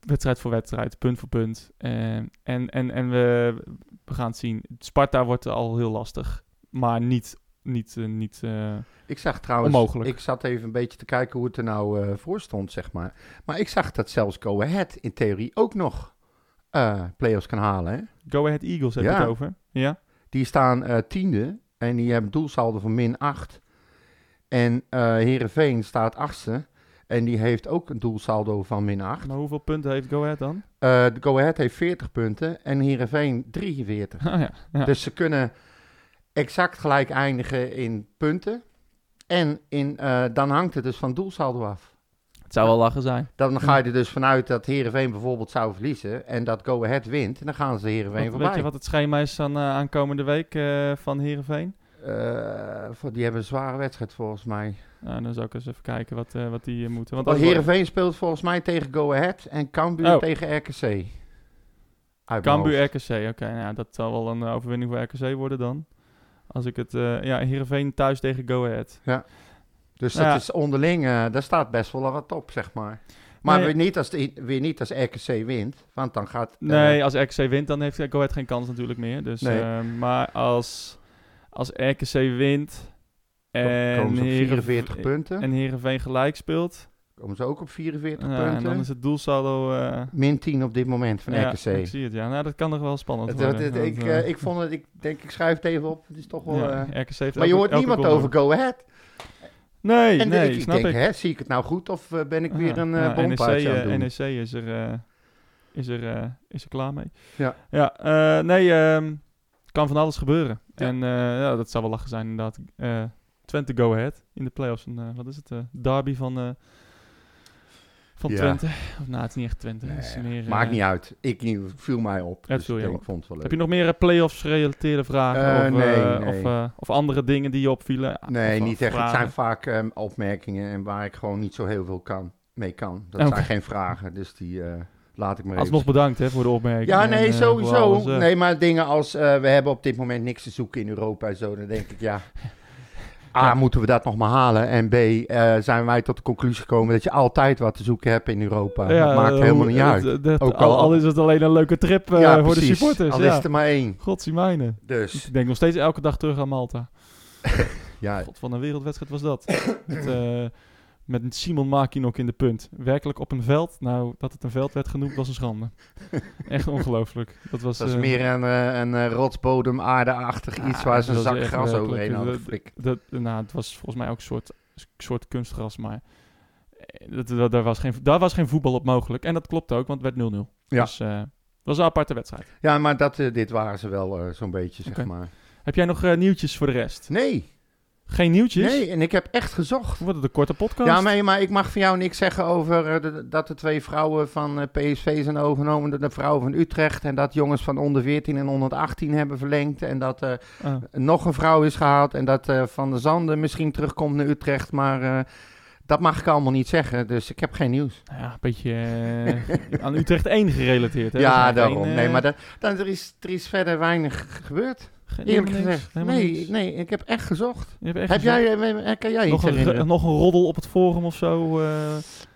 wedstrijd voor wedstrijd, punt voor punt. Eh, en en, en we, we gaan het zien. Sparta wordt al heel lastig, maar niet, niet, niet Ik zag trouwens, Onmogelijk. ik zat even een beetje te kijken hoe het er nou eh, voor stond, zeg maar. Maar ik zag dat zelfs Go Ahead in theorie ook nog play-offs kan halen. Hè? Go Ahead Eagles heb je Ja. het over. Ja, Die staan eh, tiende en die hebben doelsaldo van min 8. En eh Heerenveen staat achtste en die heeft ook een doelsaldo van min 8. maar hoeveel punten heeft Go Ahead dan? De Go Ahead heeft 40 punten en Heerenveen 43. Ah, ja. ja. Dus ze kunnen exact gelijk eindigen in punten. En in, dan hangt het dus van doelsaldo af. Het zou wel lachen zijn. Dan ga je er dus vanuit dat Heerenveen bijvoorbeeld zou verliezen en dat Go Ahead wint. En dan gaan ze Heerenveen Wat, voorbij. weet je wat het schema is aan eh, aankomende week eh, van Heerenveen? Eh, voor, die hebben een zware wedstrijd volgens mij. Nou, dan zou ik eens even kijken wat, wat die moeten. Want Heerenveen speelt volgens mij tegen Go Ahead en Cambuur Oh. tegen RKC. Cambuur. RKC, oké. nou ja, dat zal wel een overwinning voor RKC worden dan. Als ik het... ja, Heerenveen thuis tegen Go Ahead. Dus Nou dat ja. is onderling, eh, daar staat best wel wat op, zeg maar. Maar Nee. weer, niet als de, weer niet als RKC wint, want dan gaat... eh, Nee, als RKC wint, dan heeft Go Ahead geen kans natuurlijk meer. Dus, Nee. eh, maar als, als RKC wint en, komen ze op Heerenve- 44 punten. en Heerenveen gelijk speelt... komen ze ook op 44 ja, en punten. dan is het doelsaldo... eh Min 10 op dit moment van ja, RKC. ik zie het, ja. Nou, dat kan nog wel spannend Het- worden. het- het- ik, ik vond het, ik denk, ik schrijf het even op. Het is toch wel... ja, RKC heeft maar je hoort niemand over Go Ahead. Nee, En nee, ik, ik snap denk, ik. hè, zie ik het nou goed of eh, ben ik weer Ja, een uh, ja, NEC, bompaardje aan het eh, doen? NEC is er, eh, is, er, eh, is er klaar mee. Ja. Ja, eh, nee, ehm, kan van alles gebeuren. Ja. En eh, ja, dat zou wel lachen zijn inderdaad. Eh, Twente go ahead in de playoffs. En, eh, wat is het? eh, derby van, eh, van Ja. Twente. Of, nou, het is niet echt Twente. het is Nee, meer, Maakt eh, niet uit. Ik niet, viel mij op. Dus ik denk, vond het wel leuk. Heb je nog meer eh, playoffs gerelateerde vragen? Eh, of, nee, nee. Of, of andere dingen die je opvielen? Nee, Of, niet echt. Het zijn vaak ehm, opmerkingen en waar ik gewoon niet zo heel veel kan, mee kan. Dat zijn geen vragen, dus die laat ik maar even... Alsnog bedankt hè, voor de opmerking. Ja, nee, sowieso. alles. Nee, maar dingen als we hebben op dit moment niks te zoeken in Europa en zo, dan denk ik ja. A, Ja. moeten we dat nog maar halen? En B, eh, zijn wij tot de conclusie gekomen dat je altijd wat te zoeken hebt in Europa. dat maakt eh, helemaal niet uit. dat- dat- Ook al, is het alleen een leuke trip eh, ja, voor de supporters. Al ja. is er maar één. Godzijmijnen. Dus, Ik denk nog steeds elke dag terug aan Malta. ja, God, wat een wereldwedstrijd was dat. met, met Simon Makinok in de punt. Werkelijk op een veld. Nou, dat het een veld werd genoemd was een schande. Echt ongelooflijk. Dat was, dat is eh, meer een, eh, een eh, rotsbodem, aardeachtig Ja, iets waar ze een zak gras overheen hadden dat- nou, het was volgens mij ook een soort, soort kunstgras, maar dat, dat, daar, was geen, daar was geen voetbal op mogelijk. En dat klopt ook, want het werd 0-0. Ja. Dus dat was een aparte wedstrijd. Ja, maar dat, dit waren ze wel zo'n beetje, zeg maar. Heb jij nog nieuwtjes voor de rest? Nee, Geen nieuwtjes? nee, en ik heb echt gezocht. Wordt het een korte podcast? Ja, maar, maar ik mag van jou niks zeggen over eh, de- dat de twee vrouwen van eh, PSV zijn overgenomen door de vrouwen van Utrecht. En dat jongens van onder 14 en onder 18 hebben verlengd. En dat Ah. nog een vrouw is gehaald. En dat Van der Zanden misschien terugkomt naar Utrecht. Maar dat mag ik allemaal niet zeggen. Dus ik heb geen nieuws. Ja, een beetje aan Utrecht 1 gerelateerd. Hè? Ja, geen, daarom. nee, maar dat, dan, er, is, er is verder weinig gebeurd. Geen- Eerlijk gezegd. Nee, nee, ik heb echt gezocht. Echt Heb jij, eh, kan jij nog iets een, nog een roddel op het forum of zo? eh,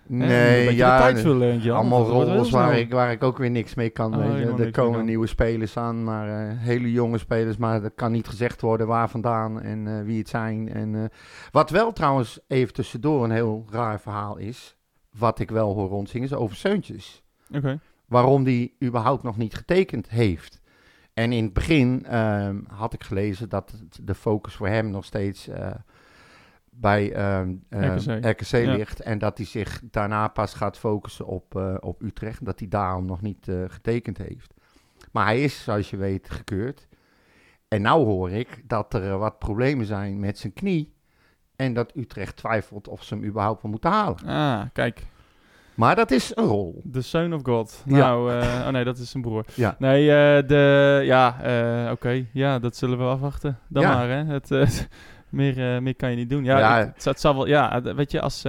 Nee, ja, de tijd vullen, Jan. allemaal Dat roddels waar snel. ik, waar ik ook weer niks mee kan. Oh, weet je. Er komen nieuwe spelers aan, maar eh, hele jonge spelers. Maar er kan niet gezegd worden waar vandaan en eh, wie het zijn. En, eh, wat wel trouwens even tussendoor een heel raar verhaal is, wat ik wel hoor rondzingen, is over Seuntjes. Oké. Waarom die überhaupt nog niet getekend heeft. En in het begin ehm, had ik gelezen dat de focus voor hem nog steeds eh, bij RKC. RKC Ja. ligt. En dat hij zich daarna pas gaat focussen op, eh, op Utrecht. Dat hij daarom nog niet eh, getekend heeft. Maar hij is, zoals je weet, gekeurd. En nou hoor ik dat er wat problemen zijn met zijn knie. En dat Utrecht twijfelt of ze hem überhaupt wel moeten halen. Ah, kijk. Maar dat is een rol. The Son of God. Ja. Nou, eh, oh nee, dat is zijn broer. Ja. Nee, eh, de, ja, eh, oké. Ja, dat zullen we afwachten. Dan Ja. maar, hè. Het, meer, meer kan je niet doen. Ja, Ja. Het, zal wel, ja, weet je, als,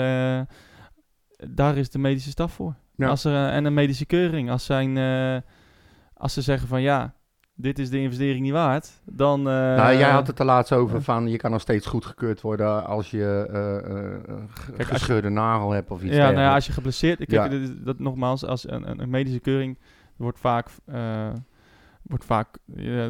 daar is de medische staf voor. Ja. Als er, en een medische keuring. Als, zijn, als ze zeggen van, ja, dit is de investering niet waard, dan... eh, nou, jij had het er laatst over ja. van je kan nog steeds goedgekeurd worden als je eh, eh, eh, als je- gescheurde nagel hebt of iets Ja, nou ja, als je geblesseerd... Kijk, Ja. is- dat nogmaals, als een, medische keuring wordt vaak, eh, wordt vaak eh,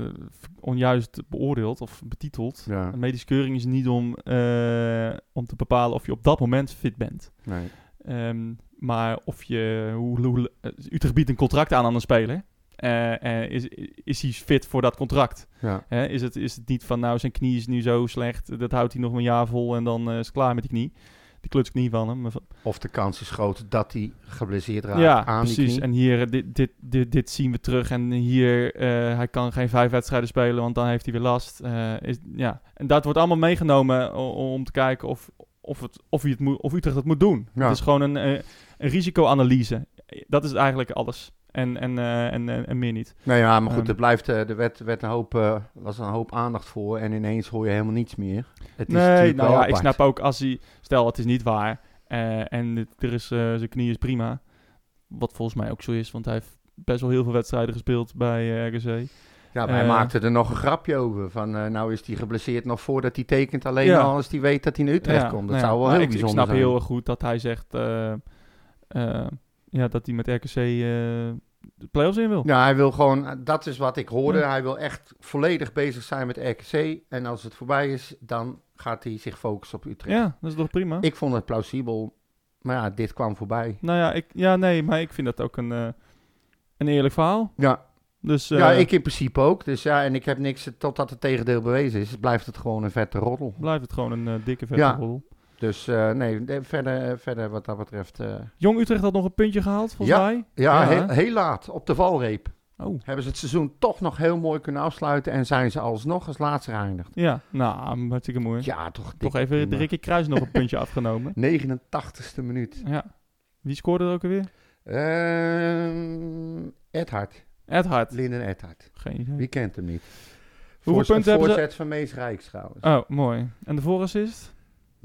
onjuist beoordeeld of betiteld. Ja, Een medische keuring is niet om, eh, om te bepalen of je op dat moment fit bent. nee. Ehm, maar of je... Hoe, hoe, eh, Utrecht biedt een contract aan aan een speler. Eh, is, is hij fit voor dat contract? Ja. Is, het, is het niet van, nou, zijn knie is nu zo slecht, dat houdt hij nog een jaar vol en dan eh, is het klaar met die knie. Die klutsknie van hem. Of de kans is groot dat hij geblesseerd raakt ja, aan die precies. knie. En hier, dit, dit, dit, dit zien we terug. En hier, hij kan geen vijf wedstrijden spelen, want dan heeft hij weer last. Is, ja. En dat wordt allemaal meegenomen om te kijken of, of, het, of, hij het moet, of Utrecht het moet doen. Ja. Het is gewoon een, een risicoanalyse. Dat is eigenlijk alles. En, en, eh, en, en, en meer niet. Nou ja, maar goed, Ehm. er blijft, eh, er werd, werd een hoop, eh, was een hoop aandacht voor en ineens hoor je helemaal niets meer. Het is nee, nou ja, ik snap ook als hij... Stel, het is niet waar. eh, en het- er is, eh, zijn knie is prima. Wat volgens mij ook zo is, want hij heeft best wel heel veel wedstrijden gespeeld bij eh, RKC. Ja, maar hij eh, maakte er nog een grapje over. Van, eh, nou is hij geblesseerd nog voordat hij tekent. Alleen Ja. al als hij weet dat hij naar Utrecht Ja, komt. Dat nou ja, zou wel heel ik, ik snap zijn. heel goed dat hij zegt eh, eh, ja, dat hij met RKC eh, de play-offs in wil. Ja, hij wil gewoon, dat is wat ik hoorde. Ja. Hij wil echt volledig bezig zijn met RKC. En als het voorbij is, dan gaat hij zich focussen op Utrecht. Ja, dat is toch prima? Ik vond het plausibel. Maar ja, dit kwam voorbij. nou ja, ik, ja, nee, maar ik vind dat ook een, eh, een eerlijk verhaal. Ja, Dus, ja, eh, ik in principe ook. Dus ja, en ik heb niks, totdat het tegendeel bewezen is, blijft het gewoon een vette roddel. blijft het gewoon een eh, dikke vette Ja. rol. Dus eh, nee, de- verder, eh, verder wat dat betreft. eh, Jong Utrecht had nog een puntje gehaald, volgens Ja. mij. ja, Ja, heel, laat op de valreep. Oh, Hebben ze het seizoen toch nog heel mooi kunnen afsluiten en zijn ze alsnog als laatste geëindigd. ja. Nou, hartstikke mooi. Ja, toch. Toch even de. Ricky Kruis nog een puntje afgenomen. 89ste minuut. Ja. Wie scoorde er ook alweer? Ehm Edhard. Ed Hart. Linden Edhard. Geen idee. Wie kent hem niet? Hoeveel Voorzet- punten hebben ze? Voorzet van Mees Rijks trouwens. Oh, mooi. En de voorassist?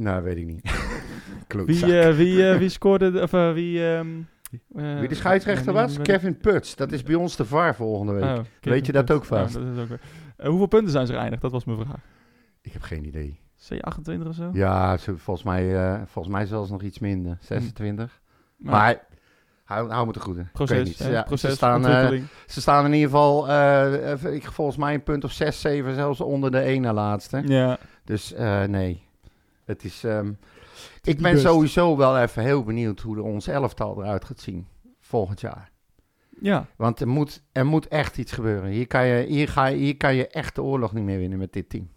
Nou, weet ik niet. Wie, eh, wie, eh, wie scoorde, de- of eh, wie... ehm, eh, Wie de scheidsrechter was? Kevin Puts. Dat is bij ons de VAR volgende week. Oh, Weet je dat ook vast? Dat is ook weer- hoeveel punten zijn ze geëindigd? Dat was mijn vraag. Ik heb geen idee. C28 of zo? Ja, volgens, mij, eh, volgens mij zelfs nog iets minder. 26. Maar Maar hou, hou me te goede. Ik weet proces, niet. hè? Ja, proces, ze, staan, eh, ze staan in ieder geval, eh, ik, volgens mij een punt of 6, 7, zelfs onder de ene laatste. ja. Dus eh, nee, het is... ehm, ik ben best. sowieso wel even heel benieuwd hoe de, ons elftal eruit gaat zien volgend jaar. ja, Want er moet, er moet echt iets gebeuren. Hier kan, je, hier, ga je, hier kan je echt de oorlog niet meer winnen met dit team.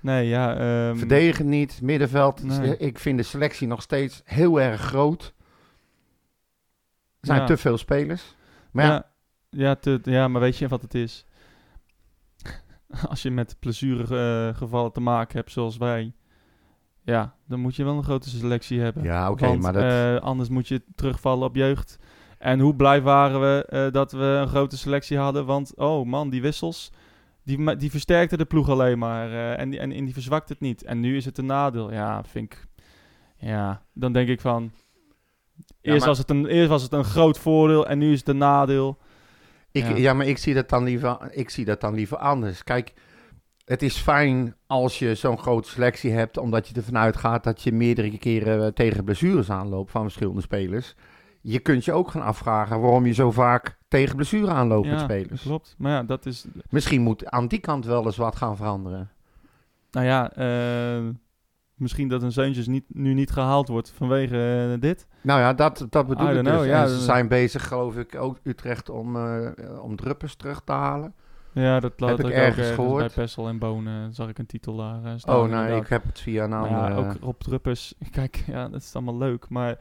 nee, ja. ehm, Verdedigen niet, middenveld. Nee. Ik vind de selectie nog steeds heel erg groot. Er zijn Ja. te veel spelers. Maar ja, ja, ja, te- ja, maar weet je wat het is? Als je met blessuregevallen gevallen te maken hebt zoals wij... Ja, dan moet je wel een grote selectie hebben. ja, oké, maar dat... eh, anders moet je terugvallen op jeugd. En hoe blij waren we eh, dat we een grote selectie hadden? Want, oh man, die wissels, die, die versterkten de ploeg alleen maar. eh, en, die, en, en die verzwakt het niet. En nu is het een nadeel. Ja, vind ik... Ja, dan denk ik van... Eerst, maar- was het een, eerst was het een groot voordeel en nu is het een nadeel. Ik, ja. Ja. maar ik zie, dat dan liever, ik zie dat dan liever anders. Kijk, het is fijn als je zo'n grote selectie hebt, omdat je ervan uitgaat dat je meerdere keren eh, tegen blessures aanloopt van verschillende spelers. Je kunt je ook gaan afvragen waarom je zo vaak tegen blessure aanloopt met Ja, spelers. klopt. Maar ja, dat is... Misschien moet aan die kant wel eens wat gaan veranderen. Nou ja, eh, misschien dat een Zeuntjes niet, nu niet gehaald wordt vanwege eh, dit. Nou ja, dat, dat bedoel ik dus. know, ja, en ze zijn bezig, geloof ik, ook Utrecht om, eh om Druppers terug te halen. Ja, dat laat Heb ik ook ergens ergens gehoord. bij Pessel en Bonen. Zag ik een titel daar eh, staan. Oh, inderdaad. ik heb het via een andere... ja, ook Rob Druppers. Kijk, ja, dat is allemaal leuk. Maar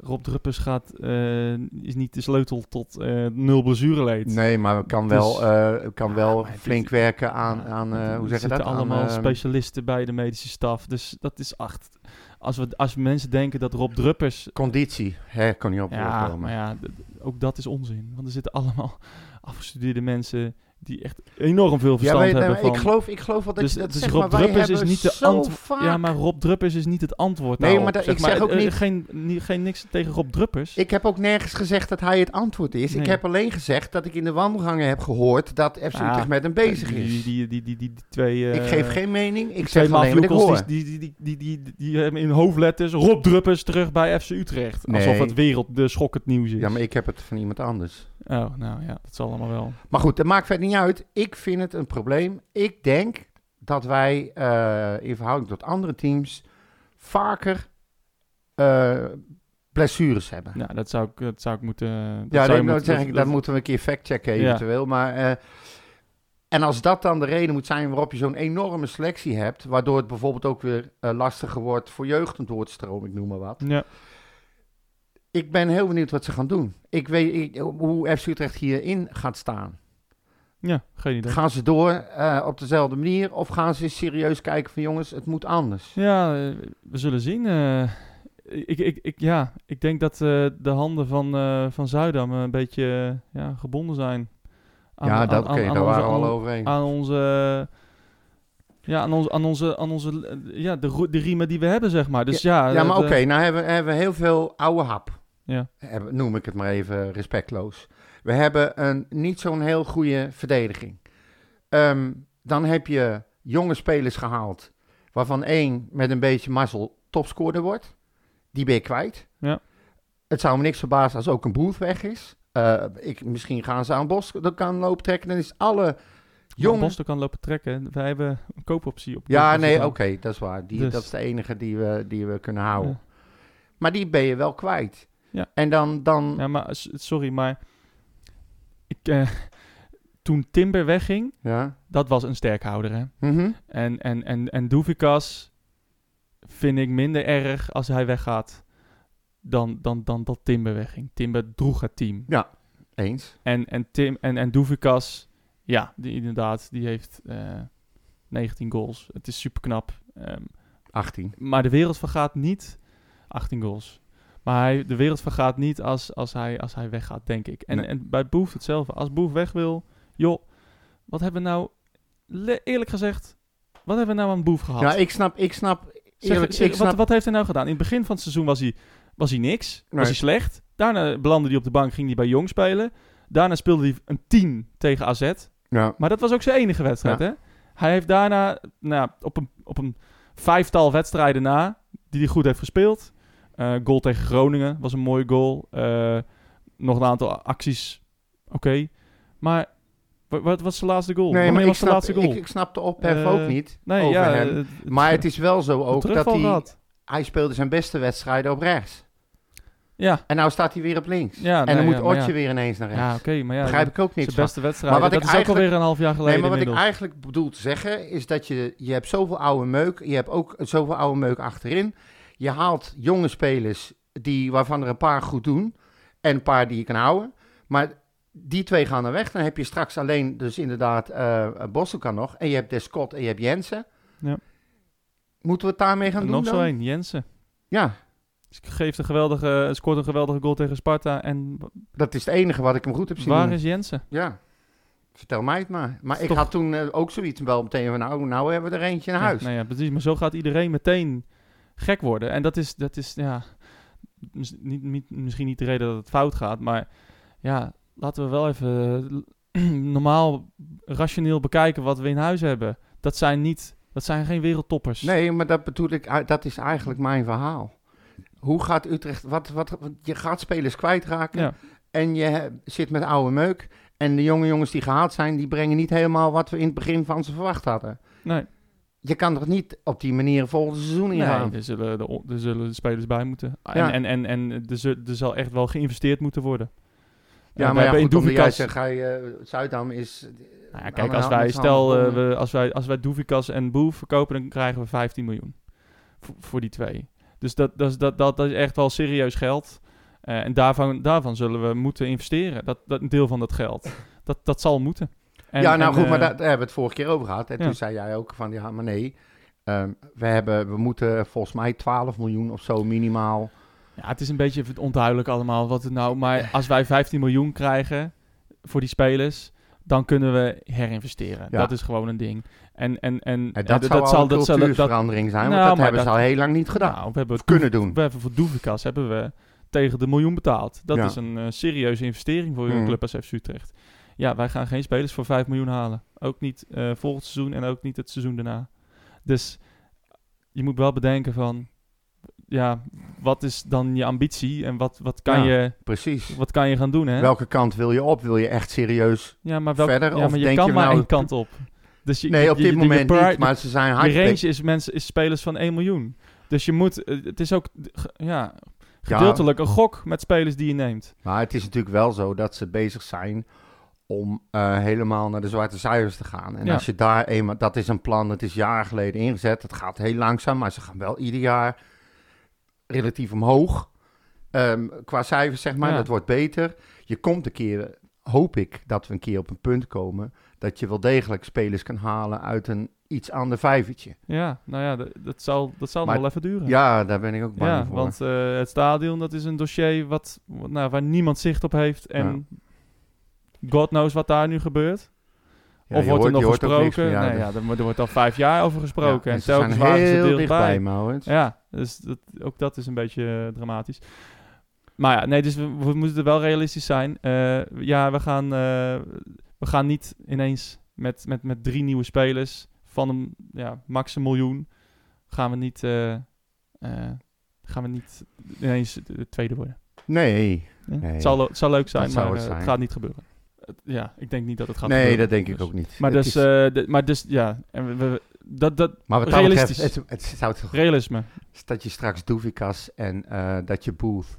Rob Druppers gaat, eh, is niet de sleutel tot eh, nul blessureleed. Nee, maar kan wel, eh, kan wel dit- flink werken aan, Ja, aan eh, hoe zeg je dat? allemaal eh, specialisten bij de medische staf. Dus dat is acht. Als, we, als mensen denken dat Rob Druppers... Conditie, hè, kon niet op Ja, maar ja, ook dat is onzin. Want er zitten allemaal afgestudeerde mensen die echt enorm veel Ja, verstand maar, hebben van... ik, geloof, ik geloof wel dat Dus- je dat dus zegt, Rob maar Druppers is niet de Ja, maar Rob Druppers is niet het antwoord Nee, daarop, maar dat- ik maar. zeg ook Eh, niet- Geen, niet, geen niks tegen Rob Druppers. Ik heb ook nergens gezegd dat hij het antwoord is. Ik heb alleen gezegd dat ik in de wandelgangen heb gehoord dat FC Ja, Utrecht met hem bezig is. Die, die, die, die, twee... eh, ik geef geen mening, ik zeg alleen wat ik hoor. die, die, die, die, die, die, hebben in hoofdletters Rob Druppers terug bij FC Utrecht. Alsof het wereld de schokkend nieuws is. Ja, maar ik heb het van iemand anders. Oh, nou ja, dat zal allemaal wel. Maar goed, dat maakt verder niet uit. Ik vind het een probleem. Ik denk dat wij eh, in verhouding tot andere teams vaker eh, blessures hebben. Nou, dat zou ik, dat zou ik moeten... Dat ja, nou moeten- zeg ik, dat- dat dat- moeten we een keer factchecken Ja. eventueel. Maar, eh, en als dat dan de reden moet zijn waarop je zo'n enorme selectie hebt, waardoor het bijvoorbeeld ook weer lastiger wordt voor jeugd om door te stromen, ik noem maar wat. Ja, Ik ben heel benieuwd wat ze gaan doen. Ik weet ik- hoe FC Utrecht hierin gaat staan. ja, geen idee. Gaan ze door eh, op dezelfde manier of gaan ze serieus kijken van jongens, het moet anders? Ja, eh, we zullen zien. eh. ik, ik, ik, ja, ik denk dat de handen van, van Zuidam een beetje ja, gebonden zijn. Aan- ja, dat, aan- daar onze- waren we al aan- over eens. Aan onze... Ja, aan onze, aan onze, aan onze ja, de, de riemen die we hebben, zeg maar. Dus ja, ja, maar oké, nou hebben, hebben we heel veel oude hap. Ja. hebben, noem ik het maar even respectloos. We hebben een niet zo'n heel goede verdediging. Ehm, dan heb je jonge spelers gehaald, waarvan één met een beetje mazzel topscorer wordt. Die ben je kwijt. Ja. Het zou me niks verbazen als ook een Booth weg is. Eh, ik, misschien gaan ze aan Bos de kan lopen trekken. Dan is alle Jonge... Boston kan lopen trekken. Wij hebben een koopoptie op. Ja, nee, oké, dat is waar. Die, Dus- Dat is de enige die we, die we kunnen houden. Ja. Maar die ben je wel kwijt. Ja. En dan, dan Ja, maar sorry, maar... Ik, eh, toen Timber wegging, ja. dat was een sterkhouder, hè? Mhm. En, en, en, en Doevikas vind ik minder erg als hij weggaat dan, dan, dan dat Timber wegging. Timber droeg het team. Eens. En, en, Tim, en, en Doevikas, ja, die, inderdaad, die heeft eh 19 goals. Het is super knap. 18. maar de wereld vergaat niet... 18 goals. Maar hij, de wereld vergaat niet als, als, hij, als hij weggaat, denk ik. En, Nee. en bij Boef hetzelfde. Als Boef weg wil, joh, wat hebben we nou... Eerlijk gezegd, wat hebben we nou aan Boef gehad? Ja, ik snap, ik snap, eerlijk, zeg, ik snap, wat, wat heeft hij nou gedaan? In het begin van het seizoen was hij, was hij niks. Was hij slecht. Daarna belandde hij op de bank, ging hij bij Jong spelen. Daarna speelde hij een 10 tegen AZ. ja, Maar dat was ook zijn enige wedstrijd, hè? Hij heeft daarna nou, op, een, op een vijftal wedstrijden na, die hij goed heeft gespeeld. Eh, goal tegen Groningen was een mooie goal. Eh, nog een aantal acties, oké. Maar wa- wat was zijn laatste goal? nee, Wanneer maar ik was de snap, laatste goal? ik, ik snap de ophef Eh, ook niet nee, over ja, hem. eh, het- maar het is wel zo ook dat hij, hij speelde zijn beste wedstrijden op rechts. Ja, En nou staat hij weer op links. Ja, en nee, dan moet ja, Otje weer ineens naar rechts. ja oké, maar ja, Begrijp ik ook niks zijn beste wedstrijd. Maar wat dat ik is ook eigenlijk- alweer een half jaar geleden Nee, maar wat ik eigenlijk bedoel te zeggen is dat je, je hebt zoveel oude meuk. Je hebt ook zoveel oude meuk achterin. Je haalt jonge spelers die, waarvan er een paar goed doen. En een paar die je kan houden. Maar die twee gaan er weg. Dan heb je straks alleen dus inderdaad eh Bosselkan nog. En je hebt Descott en je hebt Jensen. Ja. Moeten we het daarmee gaan En doen nog zo één, Jensen. Ja, Geeft een geweldige, scoort een geweldige goal tegen Sparta. En dat is het enige wat ik hem goed heb zien waar is Jensen? Ja, vertel mij het maar. Maar ik Toch- had toen eh, ook zoiets wel meteen van... Nou, nou hebben we er eentje in huis. Ja, nou ja, precies. Maar zo gaat iedereen meteen gek worden. En dat is, dat is ja, niet, niet, misschien niet de reden dat het fout gaat. Maar ja, laten we wel even eh, normaal, rationeel bekijken wat we in huis hebben. Dat zijn niet, dat zijn geen wereldtoppers. Nee, maar dat bedoel ik, dat is eigenlijk mijn verhaal. Hoe gaat Utrecht, wat, wat, je gaat spelers kwijtraken Ja. en je zit met oude meuk. En de jonge jongens die gehaald zijn, die brengen niet helemaal wat we in het begin van ze verwacht hadden. Nee, Je kan toch niet op die manier volgend seizoen ingaan? nee er, zullen de, er zullen de spelers bij moeten. Ja. En, en, en, en er, er zal echt wel geïnvesteerd moeten worden. ja, Eh, maar ja, goed, omdat jij Doevikas- zegt, hij, eh, Zuidam is Nou ja, kijk, als wij, stel, eh, we, als wij, als wij Doevikas en Boe verkopen, dan krijgen we 15 miljoen. Voor, voor die twee. Dus dat, dat, is- dat, dat, dat is echt wel serieus geld. Eh, en daarvan, daarvan zullen we moeten investeren. Dat, dat, een deel van dat geld. Dat, dat zal moeten. En- ja, nou en, goed, maar eh, daar, daar hebben we het vorige keer over gehad. En Ja. toen zei jij ook van, ja, maar nee. ehm, we, hebben, we moeten volgens mij 12 miljoen of zo minimaal. Ja, het is een beetje onduidelijk allemaal wat het nou... Maar als wij 15 miljoen krijgen voor die spelers... dan kunnen we herinvesteren. Ja. Dat is gewoon een ding. En, en, en, dat, een dat zal- dat- cultuurverandering zijn, Nou, want dat maar hebben ze dat- al heel lang niet gedaan. Nou, we hebben Of kunnen doen. We hebben voor Doevikas hebben we tegen de miljoen betaald. Dat Ja. is een eh, serieuze investering voor een Mhm. club als FC Utrecht. Ja, wij gaan geen spelers voor 5 miljoen halen. Ook niet eh, volgend seizoen en ook niet het seizoen daarna. Dus je moet wel bedenken van... Ja, wat is dan je ambitie en wat, wat, kan, Ja. je, Precies. wat kan je gaan doen, hè? Welke kant wil je op? Wil je echt serieus? ja, maar, welk, verder? ja, maar je denk kan je maar nou- één kant op. Dus je, Nee, op dit je- moment je, niet, maar ze zijn hard. range is, mensen, is spelers van 1 miljoen. Dus je moet... eh, Het is ook... Ja, gedeeltelijk een gok met spelers die je neemt. Maar het is natuurlijk wel zo dat ze bezig zijn om eh, helemaal naar de zwarte cijfers te gaan. En Ja. als je daar eenmaal, dat is een plan, dat is jaren geleden ingezet. Het gaat heel langzaam, maar ze gaan wel ieder jaar relatief omhoog. Ehm, qua cijfers, zeg maar, Ja. dat wordt beter. Je komt een keer, hoop ik, dat we een keer op een punt komen dat je wel degelijk spelers kan halen uit een iets ander vijvertje. Ja, nou ja, dat, dat zal, dat zal nog Maar- wel even duren. Ja, daar ben ik ook bang Ja, voor. want eh, het stadion, dat is een dossier wat, wat- nou, waar niemand zicht op heeft. En God knows wat daar nu gebeurt. Ja, of wordt er nog gesproken? meer. Nee, ja, er, wordt- er wordt al vijf jaar over gesproken. Ja, en telkens zijn waren ze heel dichtbij. Maurits. Ja, dus dat, ook dat is een beetje eh, dramatisch. Maar ja, nee, dus we, we moeten er wel realistisch zijn. Eh, ja, we gaan, eh, we gaan niet ineens met, met, met drie nieuwe spelers van een ja, max een miljoen. Gaan we niet, gaan we niet ineens de tweede worden. Nee? Nee. Het, zal, het zal leuk zijn, Dat maar het gaat niet gebeuren. Ja, ik denk niet dat het gaat nee gebeuren. dat denk ik Dus- ook niet. Maar Het dus, is- eh, maar dus, ja, en we, we- dat, dat, maar wat dat betreft, realistisch. het, het zou toch realisme. dat je straks Doevikas en eh, dat je Booth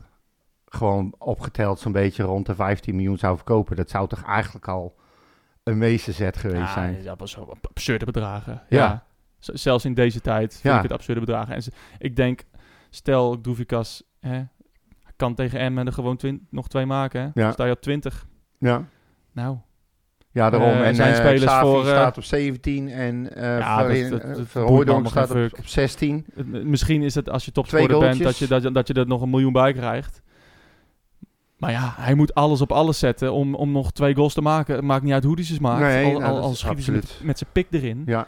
gewoon opgeteld zo'n beetje rond de 15 miljoen zou verkopen. Dat zou toch eigenlijk al een meesterzet geweest Ja, zijn. dat was absurde bedragen. Ja. Ja. Zelfs in deze tijd vind Ja. ik het absurde bedragen. En ik denk, stel Doevikas hè, kan tegen Emmen er gewoon nog twee maken. Hè? Ja. Dan sta je op 20. Ja, Nou, ja daarom. Eh, en zijn eh, spelers Xavi voor, eh, staat op 17 en eh Ja, Ver- dat- dat- dat staat op, op 16. het- het- misschien is het als je topscorer bent dat je, dat, je, dat je er nog een miljoen bij krijgt. Maar ja, hij moet alles op alles zetten om, om nog twee goals te maken. Het maakt niet uit hoe hij ze maakt. Nee, al, nou, al, al schiet hij ze met, zijn pik erin. Ja,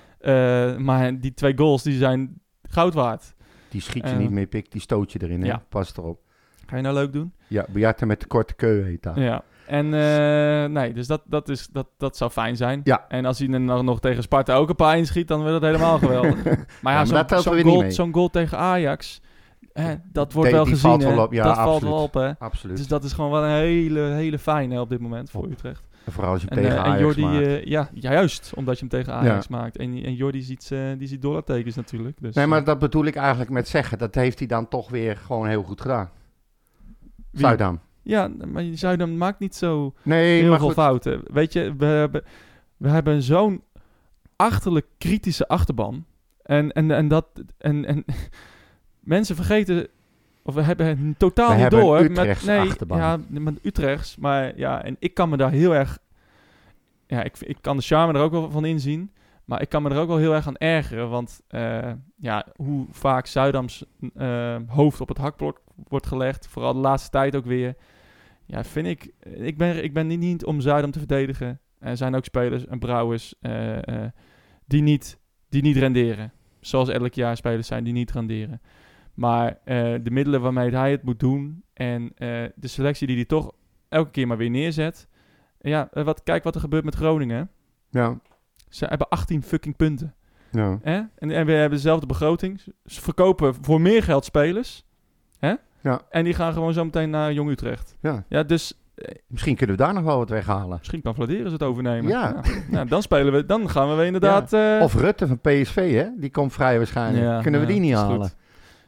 maar die twee goals die zijn goud waard. die schiet je niet meer pik, die stoot je erin. Hè? ja. Pas erop. Ga je nou leuk doen? Ja, Bejaarde met de korte keu heet dat. Ja. En eh, nee, dus dat, dat, is, dat, dat zou fijn zijn. Ja. En als hij er nog, nog tegen Sparta ook een paar inschiet, dan wordt dat helemaal geweldig. Maar ja, maar zo'n goal, goal tegen Ajax, hè, dat wordt wel gezien. valt wel op, ja, dat valt wel op, hè. Absoluut. Dus dat is gewoon wel een hele, hele fijne op dit moment voor Utrecht. En Vooral als je hem En, tegen en Ajax Jordi, maakt. eh, ja, juist, omdat je hem tegen Ajax maakt. En, en Jordi ziet, eh, die ziet dollartekens natuurlijk. Dus, Nee, maar dat bedoel ik eigenlijk met zeggen. Dat heeft hij dan toch weer gewoon heel goed gedaan. Zuidam. Ja, maar Zuidam maakt niet zo Nee, heel veel fouten. Weet je, we hebben, we hebben zo'n achterlijk kritische achterban. En, en, en dat. En, en mensen vergeten. Of we hebben het totaal We niet door. Utrechtse nee, achterban. Ja, met Utrechts. Maar ja, en ik kan me daar heel erg. Ja, ik, ik kan de charme er ook wel van inzien. Maar ik kan me er ook wel heel erg aan ergeren. Want eh, ja, hoe vaak Zuidams eh, hoofd op het hakblok wordt gelegd. Vooral de laatste tijd ook weer. Ja, vind ik. Ik ben, ik ben niet, niet om Zuidam te verdedigen. Er zijn ook spelers en Brouwers eh, eh, die, niet, die niet renderen. Zoals elk jaar spelers zijn die niet renderen. Maar eh, de middelen waarmee hij het moet doen en eh, de selectie die hij toch elke keer maar weer neerzet. Ja, eh, wat, kijk wat er gebeurt met Groningen. Ja, Ze hebben 18 fucking punten. ja. Hè? En, en we hebben dezelfde begroting. Ze verkopen voor meer geld spelers. Hè? Ja. En die gaan gewoon zo meteen naar Jong Utrecht. ja. Ja, dus eh, Misschien kunnen we daar nog wel wat weghalen. misschien kan ze het overnemen. Ja. Nou, dan spelen we, dan gaan we inderdaad. eh, Of Rutte van PSV, hè? Die komt vrij waarschijnlijk. Ja, kunnen we die niet halen?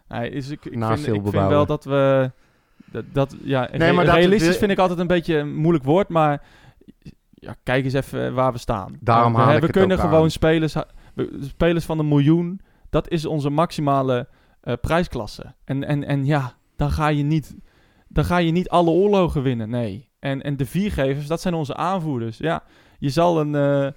nee, is, ik, ik, Naast vind, ik vind wel dat we. Dat, dat, ja, Nee, maar realistisch vind ik altijd een beetje een moeilijk woord, maar ja, kijk eens even waar we staan. Daarom we we het kunnen gewoon aan. spelers, we- spelers van een miljoen. Dat is onze maximale eh, prijsklasse. En, en, en ja, dan ga je niet, dan ga je niet alle oorlogen winnen. Nee. En, en de viergevers, dat zijn onze aanvoerders. Ja, je zal een. eh,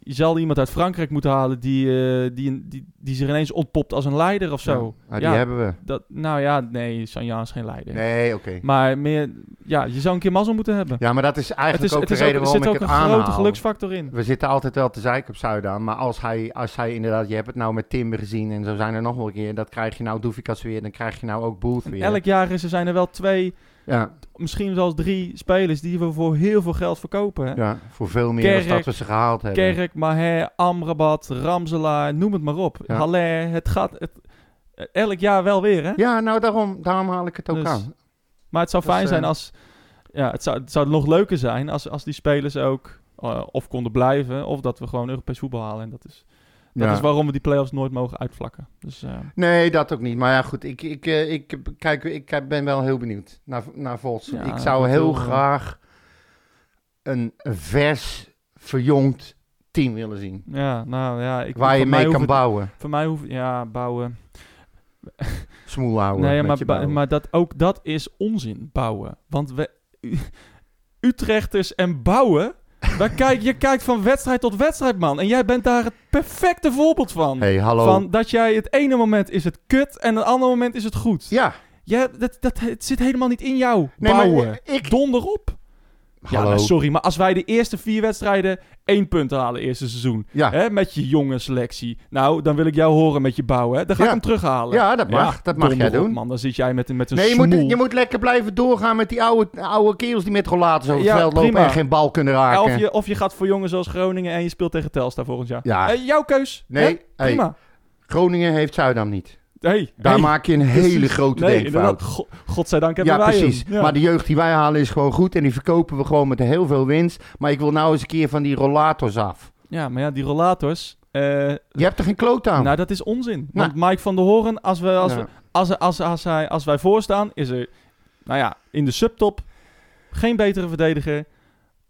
je zal iemand uit Frankrijk moeten halen die, eh, die, die, die zich ineens ontpopt als een leider of zo. Ja, maar die Ja. hebben we. Dat, nou ja, nee, Sanjaan is geen leider. Nee, oké. Maar meer, ja, je zou een keer mazzel moeten hebben. Ja, maar dat is het eigenlijk is, ook het de is ook, reden er waarom zit ik ook het een grote geluksfactor in. We zitten altijd wel te zeiken op Zuidaan. Maar als hij, als hij inderdaad... Je hebt het nou met Timber gezien en zo zijn er nog wel een keer. Dat krijg je nou Doefikas weer. Dan krijg je nou ook Booth En weer. elk jaar is er zijn er wel twee, Ja, misschien zelfs drie spelers die we voor heel veel geld verkopen. Hè? ja, voor veel meer Kerk, dan dat we ze gehaald hebben. Kerk, Maher, Amrabat, Ramselaar, noem het maar op. Ja. Haller, het gaat het, elk jaar wel weer, hè? Ja, nou daarom, daarom haal ik het ook Dus- aan. Maar het zou Dus, fijn zijn eh, als... Ja, het zou, het zou nog leuker zijn als, als die spelers ook eh, of konden blijven... of dat we gewoon Europees voetbal halen. En dat is, dat Ja. is waarom we die play-offs nooit mogen uitvlakken. Dus eh, Nee, dat ook niet. Maar ja, goed. Ik, ik, eh, ik, kijk, ik ben wel heel benieuwd naar, naar Vos. Ja, ik zou heel eh, graag een vers, verjongd team willen zien. ja, nou ja... Ik, waar je mee kan het- bouwen. Voor mij hoeft... Ja, bouwen... Smoel houden. Nee, maar, maar dat, ook dat is onzin, bouwen. Want we, Utrechters en bouwen... kijk, je kijkt van wedstrijd tot wedstrijd, man. En jij bent daar het perfecte voorbeeld van. hey, hallo. Van dat jij het ene moment is het kut en het andere moment is het goed. Ja, Ja, dat, dat, het zit helemaal niet in jou. Nee, maar ik- Donder op. Ja, hallo. nou, sorry, maar als wij de eerste vier wedstrijden één punt halen eerste seizoen, Ja. hè, met je jonge selectie, nou, dan wil ik jou horen met je bouwen. Hè. Dan ga Ja. ik hem terughalen. Ja, dat mag. dat mag jij op, doen. man. Dan zit jij met, met een Nee, je smoel. moet, je moet lekker blijven doorgaan met die oude, oude kerels die met rollators over het veld lopen prima. en geen bal kunnen Ja, raken. of, je, of je gaat voor jongens zoals Groningen en je speelt tegen Telstar volgend jaar. Ja. Eh, jouw keus. Nee, hey. Prima. Groningen heeft Zuidam niet. Hey, Daar hey. maak je een hele Precies. grote nee, denkfout. inderdaad. Go- Godzijdank hebben Ja, wij precies. Ja. Maar de jeugd die wij halen is gewoon goed en die verkopen we gewoon met heel veel winst. Maar ik wil nou eens een keer van die rollators af. ja, maar ja, die rollators... eh, Je hebt er geen kloot aan. Nou, dat is onzin. Nou. Want Mike van der Hoorn, als, we, als, we, als, als, als, hij, als wij voorstaan, is er, nou ja, in de subtop geen betere verdediger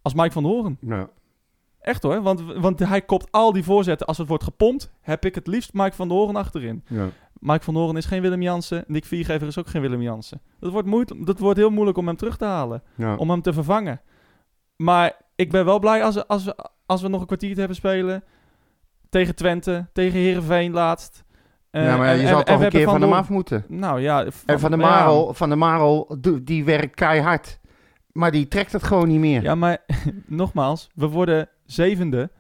als Mike van der Hoorn. Nou, Echt hoor, want, want hij kopt al die voorzetten. Als het wordt gepompt, heb ik het liefst Mike van der Hoorn achterin. ja. Mike van Hoorn is geen Willem Jansen. Nick Viergever is ook geen Willem Jansen. Dat wordt, moeite, dat wordt heel moeilijk om hem terug te halen. Ja. Om hem te vervangen. Maar ik ben wel blij als, we- als, we, als we nog een kwartier te hebben spelen. Tegen Twente, tegen Herenveen laatst. Eh, ja, maar en- je en- zal en toch een keer hebben van hem af moeten. Nou ja. En Van de ja. Marel, van de Marel die werkt keihard. Maar die trekt het gewoon niet meer. Ja, maar nogmaals, we worden zevende.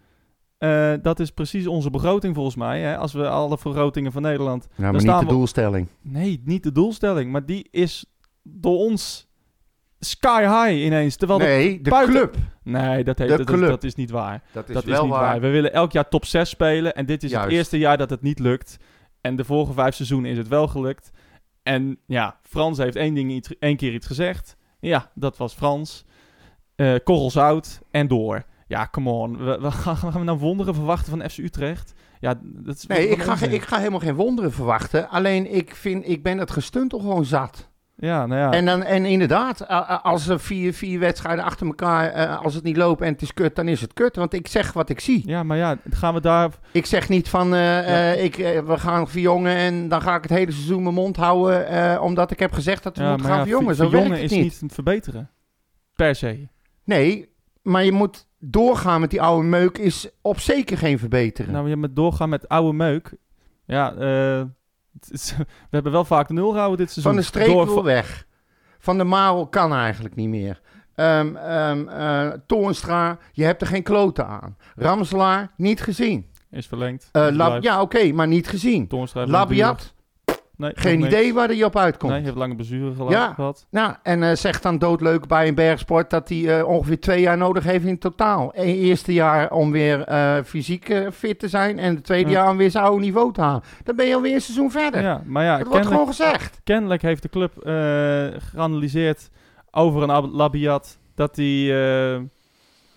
Eh, dat is precies onze begroting volgens mij. Hè? Als we alle vergrotingen van Nederland... Ja, maar dan niet staan de we- doelstelling. Nee, niet de doelstelling. Maar die is door ons sky high ineens. Terwijl de- Nee, de buiten- club. Nee, dat, heeft, dat, is, dat is niet waar. Dat is dat is wel niet waar. waar. We willen elk jaar top 6 spelen. En dit is Juist. het eerste jaar dat het niet lukt. En de vorige vijf seizoenen is het wel gelukt. En ja, Frans heeft één, ding iets, één keer iets gezegd. Ja, dat was Frans. Eh korrel zout en door. Ja, come on. We, we gaan, gaan we nou wonderen verwachten van FC Utrecht? Ja, dat is Nee, ik ga, onzin. ik ga helemaal geen wonderen verwachten. Alleen ik vind, ik ben het gestuntel gewoon zat. Ja, nou ja. En, dan, en inderdaad, als er vier, vier wedstrijden achter elkaar, eh, als het niet loopt en het is kut, dan is het kut. Want ik zeg wat ik zie. ja, maar ja, gaan we daar... Ik zeg niet van, eh, eh, ik, we gaan verjongen en dan ga ik het hele seizoen mijn mond houden, omdat ik heb gezegd dat we Ja, moeten gaan ja, verjongen. Zo werkt verjongen het is niet. niet verbeteren. Per se. Nee, maar je moet doorgaan met die oude meuk is op zeker geen verbeteren. Nou, je met doorgaan met oude meuk. Ja, eh, is- we hebben wel vaak nul gehouden dit seizoen. Van de streek Door- wil weg. Van de Marel kan eigenlijk niet meer. Toornstra, je hebt er geen kloten aan. Ramselaar, niet gezien. Is verlengd. Eh, Lab- ja, oké, maar niet gezien. Labiat, Nee, geen idee niks. waar hij op uitkomt. Nee, heeft lange blessure Ja. gehad. Nou, en eh, zegt dan doodleuk bij een bergsport dat hij eh, ongeveer twee jaar nodig heeft in totaal. Eén eerste jaar om weer eh, fysiek fit te zijn en het tweede Ja. jaar om weer zijn oude niveau te halen. Dan ben je alweer een seizoen verder. Ja, maar ja, dat wordt gewoon gezegd. kennelijk heeft de club geanalyseerd over een Ab- Labiat dat hij...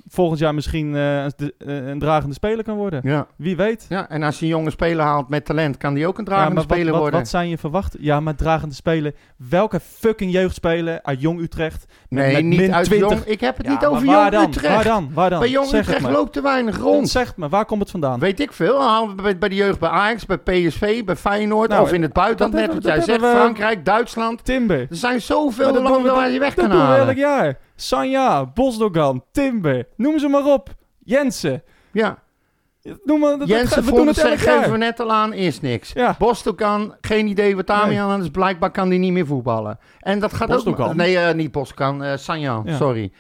eh, volgend jaar misschien eh, een- de- eh, een dragende speler kan worden. Ja. Wie weet. ja, en als je een jonge speler haalt met talent, kan die ook een Ja, dragende maar wat, speler wat, worden. wat zijn je verwachten? Ja, maar dragende speler. Welke fucking jeugdspeler uit Jong Utrecht? met- nee, met niet uit 20? Jong. Ik heb het Ja, niet over waar Jong dan? Utrecht. Waar dan? Waar dan? Bij Jong zeg Utrecht loopt te weinig rond. Zeg me, waar komt het vandaan? Weet ik veel. Halen we bij, de jeugd bij Ajax, bij PSV, bij Feyenoord Nou, of in het buitenland. dat Net wat jij dat zegt, Frankrijk, Duitsland. Timber. Er zijn zoveel dat doen landen waar je weg Dat kan doen we elk halen. jaar. Sanja, Bosdogan, Timber. Noem ze maar op. Jensen. Ja, Noem maar, dat, Jensen we doen het geven we net al aan, is niks. Ja. Bostokan, geen idee wat daarmee aan is. Blijkbaar kan die niet meer voetballen. En dat gaat Bostokan? ook... Nee, eh, niet Bostokan, eh Sanjan, Ja. sorry.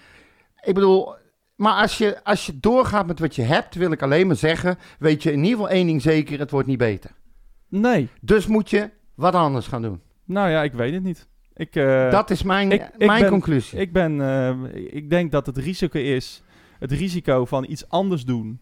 Ik bedoel... Maar als je, als je doorgaat met wat je hebt, wil ik alleen maar zeggen... weet je in ieder geval één ding zeker, het wordt niet beter. Nee. Dus moet je wat anders gaan doen. Nou ja, ik weet het niet. Ik, eh, dat is mijn, ik- ik mijn ben- conclusie. Ik ben, eh, ik denk dat het risico is, het risico van iets anders doen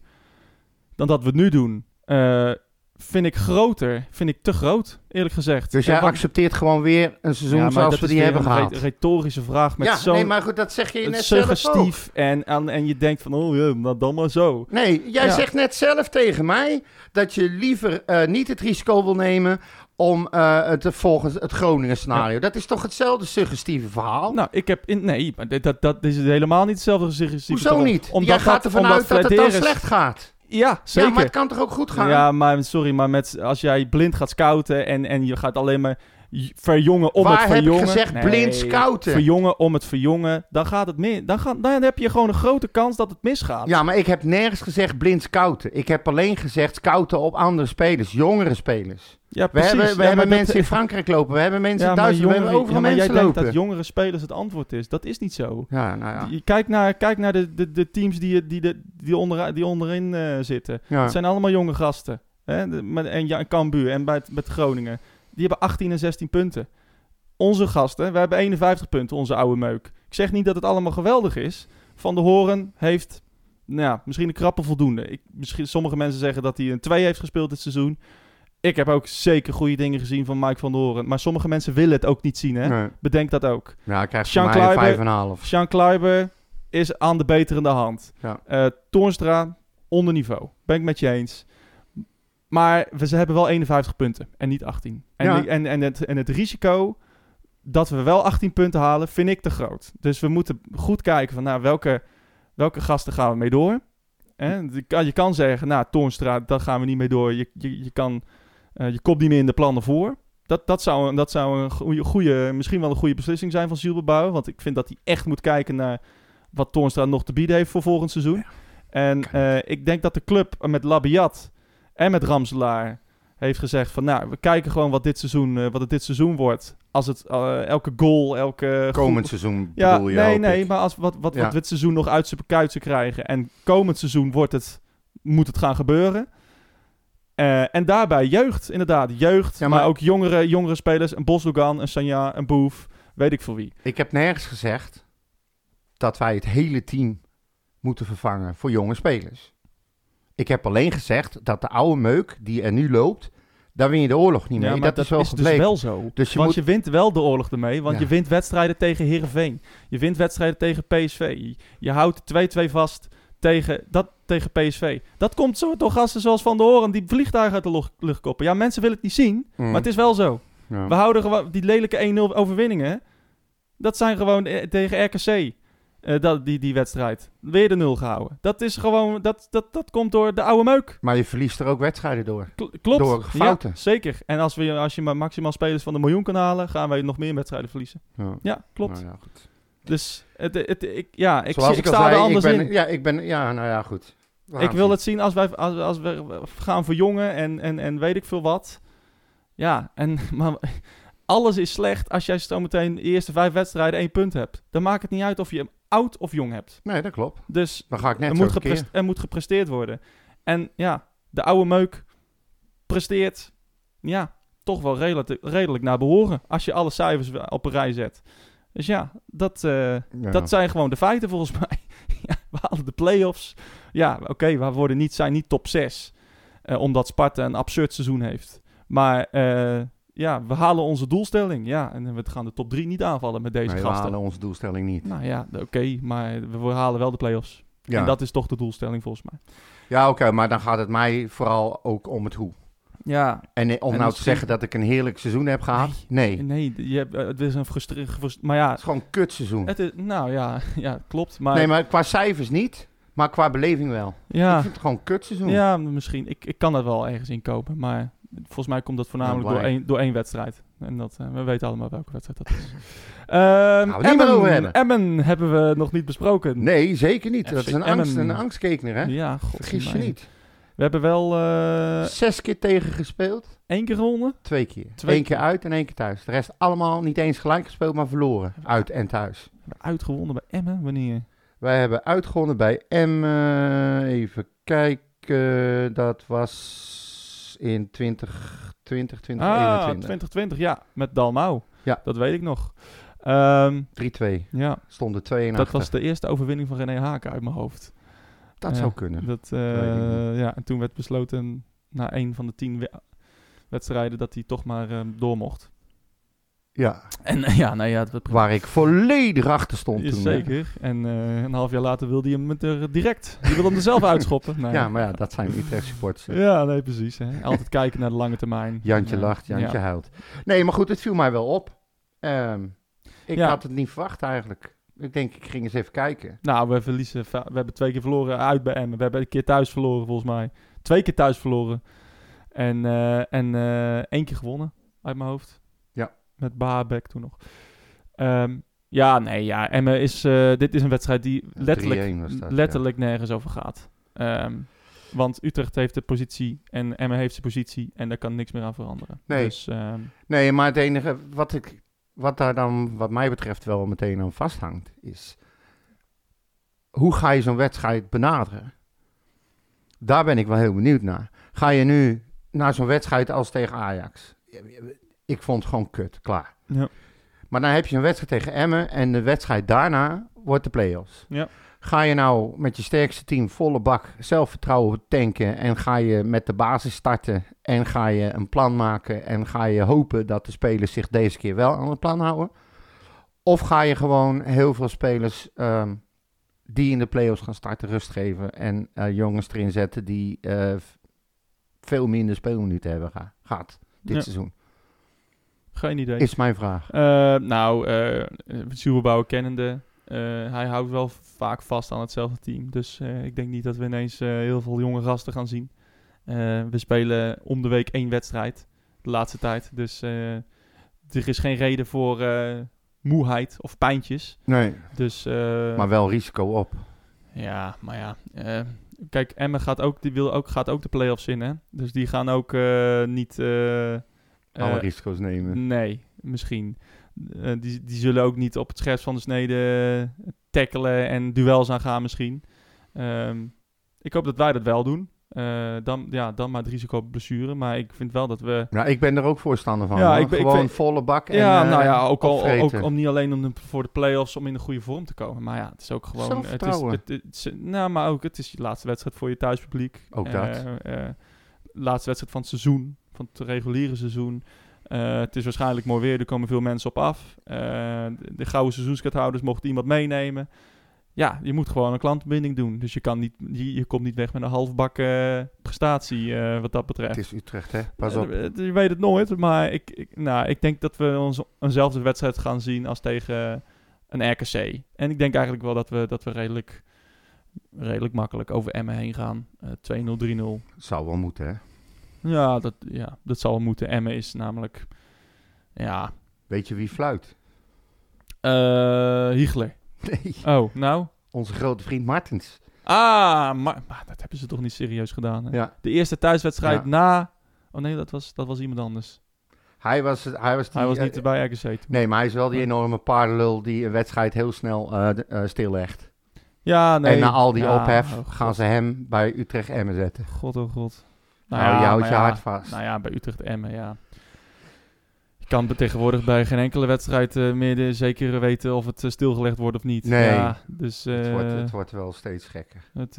dan dat we nu doen, eh, vind ik groter, vind ik te groot, eerlijk gezegd. dus jij wat- accepteert gewoon weer een seizoen Ja, zoals dat we die hebben een gehad. re- retorische vraag met ja, nee, maar goed, dat zeg je net suggestief en, en, en je denkt van, oh ja, nou dan maar zo. Nee, jij Ja. zegt net zelf tegen mij dat je liever niet het risico wil nemen om eh, het volgens het Groningen scenario. Dat is toch hetzelfde suggestieve verhaal? Nou, ik heb, in, nee, maar dit- dat, dat is helemaal niet hetzelfde suggestieve Hoezo verhaal. niet? Omdat jij gaat ervan uit dat het dan slecht gaat. Ja, zeker. Ja, maar het kan toch ook goed gaan? Ja, maar sorry, maar met, als jij blind gaat scouten en, en je gaat alleen maar verjongen om Waar het heb ik verjongen. gezegd blind scouten? Verjongen om het verjongen, dan gaat het mis. Dan, gaat, dan heb je gewoon een grote kans dat het misgaat. Ja, maar ik heb nergens gezegd blind scouten. Ik heb alleen gezegd scouten op andere spelers, jongere spelers. Ja, We precies. hebben, we Ja, hebben maar dat- mensen in Frankrijk lopen, we hebben mensen ja, in Duitsland, we jongeren- hebben overal ja, maar mensen jij denkt lopen. dat jongere spelers het antwoord is. Dat is niet zo. Ja, nou ja. Je- Kijk naar, kijk naar de, de, de teams die, die, die, die, onder, die onderin eh, zitten. ja. Het zijn allemaal jonge gasten. Hè? De- met, en ja, en Cambuur en bij, het- met Groningen. Die hebben 18 en 16 punten. Onze gasten, we hebben 51 punten, onze oude meuk. Ik zeg niet dat het allemaal geweldig is. Van de Horen heeft, nou ja, misschien een krappe voldoende. Ik, misschien, sommige mensen zeggen dat hij een 2 heeft gespeeld dit seizoen. Ik heb ook zeker goede dingen gezien van Mike van der Horen. Maar sommige mensen willen het ook niet zien, hè? Nee. Bedenk dat ook. Ja, hij krijgt Sean van mij een Kleiber- 5,5. Sean Kleiber is aan de beterende hand. Ja. Eh, Toornstra, onder niveau. Ben ik met je eens. Maar we, ze hebben wel 51 punten en niet 18. En, Ja. en, en, het, en het risico dat we wel 18 punten halen, vind ik te groot. Dus we moeten goed kijken van nou, welke, welke gasten gaan we mee door. Je, kan, zeggen, nou, Toornstra, daar gaan we niet mee door. Je, je, je, kan, eh, je komt niet meer in de plannen voor. Dat, dat, zou, dat zou een goede, goede, misschien wel een goede beslissing zijn van Zielbebouw. Want ik vind dat hij echt moet kijken naar wat Toornstra nog te bieden heeft voor volgend seizoen. En eh, ik denk dat de club met Labiat en met Ramselaar heeft gezegd van... Nou, we kijken gewoon wat, dit seizoen, eh, wat het dit seizoen wordt. Als het eh, elke goal, elke... Komend seizoen ja, je, nee, nee, ik. maar als, wat, wat, Ja. wat dit seizoen nog uit zijn kuitsen krijgen... en komend seizoen wordt het, moet het gaan gebeuren... Eh, en daarbij jeugd, inderdaad. Jeugd, Ja, maar, maar- ook jongere, jongere spelers. Een Bosdogan, een Sanja, een Boef. Weet ik voor wie. Ik heb nergens gezegd dat wij het hele team moeten vervangen voor jonge spelers. Ik heb alleen gezegd dat de oude meuk die er nu loopt, daar win je de oorlog niet mee. Ja, maar dat, is wel dus gebleken. wel zo. Dus je want moet- je wint wel de oorlog ermee. Want Ja. je wint wedstrijden tegen Heerenveen. Je wint wedstrijden tegen PSV. Je, je houdt 2-2 vast tegen, dat, tegen PSV. Dat komt zo door gasten zoals Van der Horen die vliegtuigen uit de lucht, lucht koppen. Ja, mensen willen het niet zien, Mm. maar het is wel zo. Ja. We houden gewoon die lelijke 1-0 overwinningen. Dat zijn gewoon eh, tegen RKC. Eh, dat, die, die wedstrijd. Weer de nul gehouden. Dat is gewoon, dat, dat, dat komt door de oude meuk. Maar je verliest er ook wedstrijden door. Kl- klopt. Door fouten. Ja, zeker. En als, we, als je maar maximaal spelers van de miljoen kan halen, gaan wij nog meer wedstrijden verliezen. Ja. Ja, klopt. Nou ja, goed. Dus het, het, ik, ja, ik, Zoals ik, sta er anders ik ben, in. Ja, ik ben, ja, nou ja, goed. We Ik wil zien. het zien als, wij, als, als we gaan verjongen en, en, en weet ik veel wat. Ja, en, maar alles is slecht als jij zometeen de eerste vijf wedstrijden één punt hebt. Dan maakt het niet uit of je hem oud of jong hebt. Nee, dat klopt. Dus Dan ga ik net er moet, keer. gepres- er moet gepresteerd worden. En ja, de oude meuk presteert, ja, toch wel redelijk, redelijk naar behoren. Als je alle cijfers op een rij zet. Dus ja, dat, eh, Ja. dat zijn gewoon de feiten volgens mij. ja, we halen de play-offs. Ja, oké, we worden niet, zijn niet top 6. eh, omdat Sparta een absurd seizoen heeft. Maar eh, ja, we halen onze doelstelling. Ja, en we gaan de top 3 niet aanvallen met deze Nee, we gasten. halen onze doelstelling niet. Nou ja, oké, maar we we halen wel de play-offs. Ja, En dat is toch de doelstelling volgens mij. ja oké, maar dan gaat het mij vooral ook om het hoe. Ja, En eh, om En nou te zeggen dat ik een heerlijk seizoen heb gehad, nee. nee, je hebt, eh, het is een frustrerend... Maar ja, Het is gewoon een kutseizoen. het is, nou ja, ja, klopt. Maar, Nee, maar qua cijfers niet, maar qua beleving wel. ja, Ik vind het gewoon een kutseizoen. ja, misschien. Ik, ik kan dat wel ergens inkopen, maar volgens mij komt dat voornamelijk Ja, door, één, door één wedstrijd. En dat, eh, we weten allemaal welke wedstrijd dat is. Ehm we hebben. Emmen hebben we nog niet besproken. Nee, zeker niet. FC Dat is een, Emmen. angst, een angstkekner, hè? Ja, god. Vergis je niet. We hebben wel eh Zes keer tegen gespeeld, één keer gewonnen. twee keer. Twee Eén keer uit en één keer thuis. De rest allemaal niet eens gelijk gespeeld, maar verloren. Uit en thuis. We hebben uitgewonnen bij Emmen. Wanneer? Wij hebben uitgewonnen bij eh, even kijken, dat was in 2020, Ah, 2021. 2020, ja. Met Dalmau. Ja. Dat weet ik nog. Ehm, 3-2. ja, Stonden 2 en dat was de eerste overwinning van René Haken uit mijn hoofd. Dat zou kunnen. Dat, eh, ja, en toen werd besloten na één van de tien we- wedstrijden dat hij toch maar ehm, door mocht. Ja, En eh, ja, nou ja, waar ik volledig achter stond is toen. hè. zeker. En eh, een half jaar later wilde hij hem met er direct. Die wilde hem er zelf uitschoppen. Nee. Ja, maar ja, dat zijn Utrecht supporters. Ja, nee, precies. Hè. Altijd kijken naar de lange termijn. Jantje En, eh, lacht, Jantje ja. huilt. Nee, maar goed, het viel mij wel op. Ehm, ik Ja. had het niet verwacht eigenlijk. Ik denk, ik ging eens even kijken. Nou, we verliezen. We hebben twee keer verloren uit bij Emmen. We hebben een keer thuis verloren, volgens mij. Twee keer thuis verloren. En, eh, en eh, één keer gewonnen, uit mijn hoofd. Met Baabek toen nog. Ehm, ja, nee, ja. Emmen is... eh, dit is een wedstrijd die letterlijk, 3-1 was dat, ja. letterlijk nergens over gaat. Ehm, want Utrecht heeft de positie en Emmen heeft zijn positie. En daar kan niks meer aan veranderen. Nee. Dus, ehm, Nee, maar het enige wat, ik, wat daar dan, wat mij betreft, wel meteen aan vasthangt, is hoe ga je zo'n wedstrijd benaderen? Daar ben ik wel heel benieuwd naar. Ga je nu naar zo'n wedstrijd als tegen Ajax? Ik vond het gewoon kut, klaar. ja. Maar dan heb je een wedstrijd tegen Emmen en de wedstrijd daarna wordt de play-offs. Ja. Ga je nou met je sterkste team volle bak zelfvertrouwen tanken en ga je met de basis starten en ga je een plan maken en ga je hopen dat de spelers zich deze keer wel aan het plan houden? Of ga je gewoon heel veel spelers ehm, die in de play-offs gaan starten rust geven en eh, jongens erin zetten die eh, veel minder speelminuten hebben ga- gehad dit Ja. seizoen? Geen idee. Is mijn vraag. Eh, nou, Zuberbouwer kennende, eh, hij houdt wel vaak vast aan hetzelfde team. Dus ik denk niet dat we ineens heel veel jonge gasten gaan zien. We spelen om de week één wedstrijd, de laatste tijd. Dus er is geen reden voor eh, moeheid of pijntjes. Nee. Dus, Maar wel risico op. ja, maar ja. kijk, Emmen gaat ook, die wil ook, gaat ook de play-offs in, hè. Dus die gaan ook niet... eh, Alle eh, risico's nemen. Nee, misschien. Eh, die, die zullen ook niet op het scherpst van de snede tackelen en duels aangaan misschien. Ehm, ik hoop dat wij dat wel doen. Eh, dan, ja, dan maar het risico op blessure. Maar ik vind wel dat we... Nou, ik ben er ook voorstander van. Ja, ik ben- ik Gewoon vind- volle bak. En, ja, eh, nou ja, ook, al, ook om niet alleen om de, voor de play-offs om in de goede vorm te komen. Maar ja, het is ook gewoon... Het is, Zelfvertrouwen. het, het is- nou, maar ook het is je laatste wedstrijd voor je thuispubliek. Ook Eh, dat. eh, laatste wedstrijd van het seizoen, van het reguliere seizoen. Eh, het is waarschijnlijk mooi weer, er komen veel mensen op af. Eh, de, de gouden seizoenskaarthouders mochten iemand meenemen. Ja, je moet gewoon een klantbinding doen. Dus je, kan niet, je, je komt niet weg met een halfbakken prestatie eh, wat dat betreft. Het is Utrecht, hè? Pas op. je weet het nooit, maar ik, ik, nou, ik denk dat we ons eenzelfde wedstrijd gaan zien als tegen een RKC. En ik denk eigenlijk wel dat we, dat we redelijk, redelijk makkelijk over Emmen heen gaan. Eh 2-0, 3-0. Zou wel moeten, hè? Ja dat, ja, dat zal moeten. Emmen is namelijk, ja, Weet je wie fluit? eh Hiegler. Nee, Oh, nou? onze grote vriend Martens. Ah, maar, maar dat hebben ze toch niet serieus gedaan, hè? Ja. De eerste thuiswedstrijd Ja. na... Oh nee, dat was, dat was iemand anders. Hij was, hij was, die, Hij was eh, niet bij RKC toen. Nee, maar hij is wel die enorme paardenlul die een wedstrijd heel snel eh, d- eh, stillegt. Ja, nee. en na al die Ja, ophef oh, gaan ze hem bij Utrecht Emmen zetten. God, oh god. Nou, je houdt je ja, hart vast. Nou ja, bij Utrecht Emmen, ja. Je kan tegenwoordig bij geen enkele wedstrijd eh, meer de zeker weten of het eh, stilgelegd wordt of niet. Nee. Ja, dus het, wordt, eh, het wordt wel steeds gekker. het,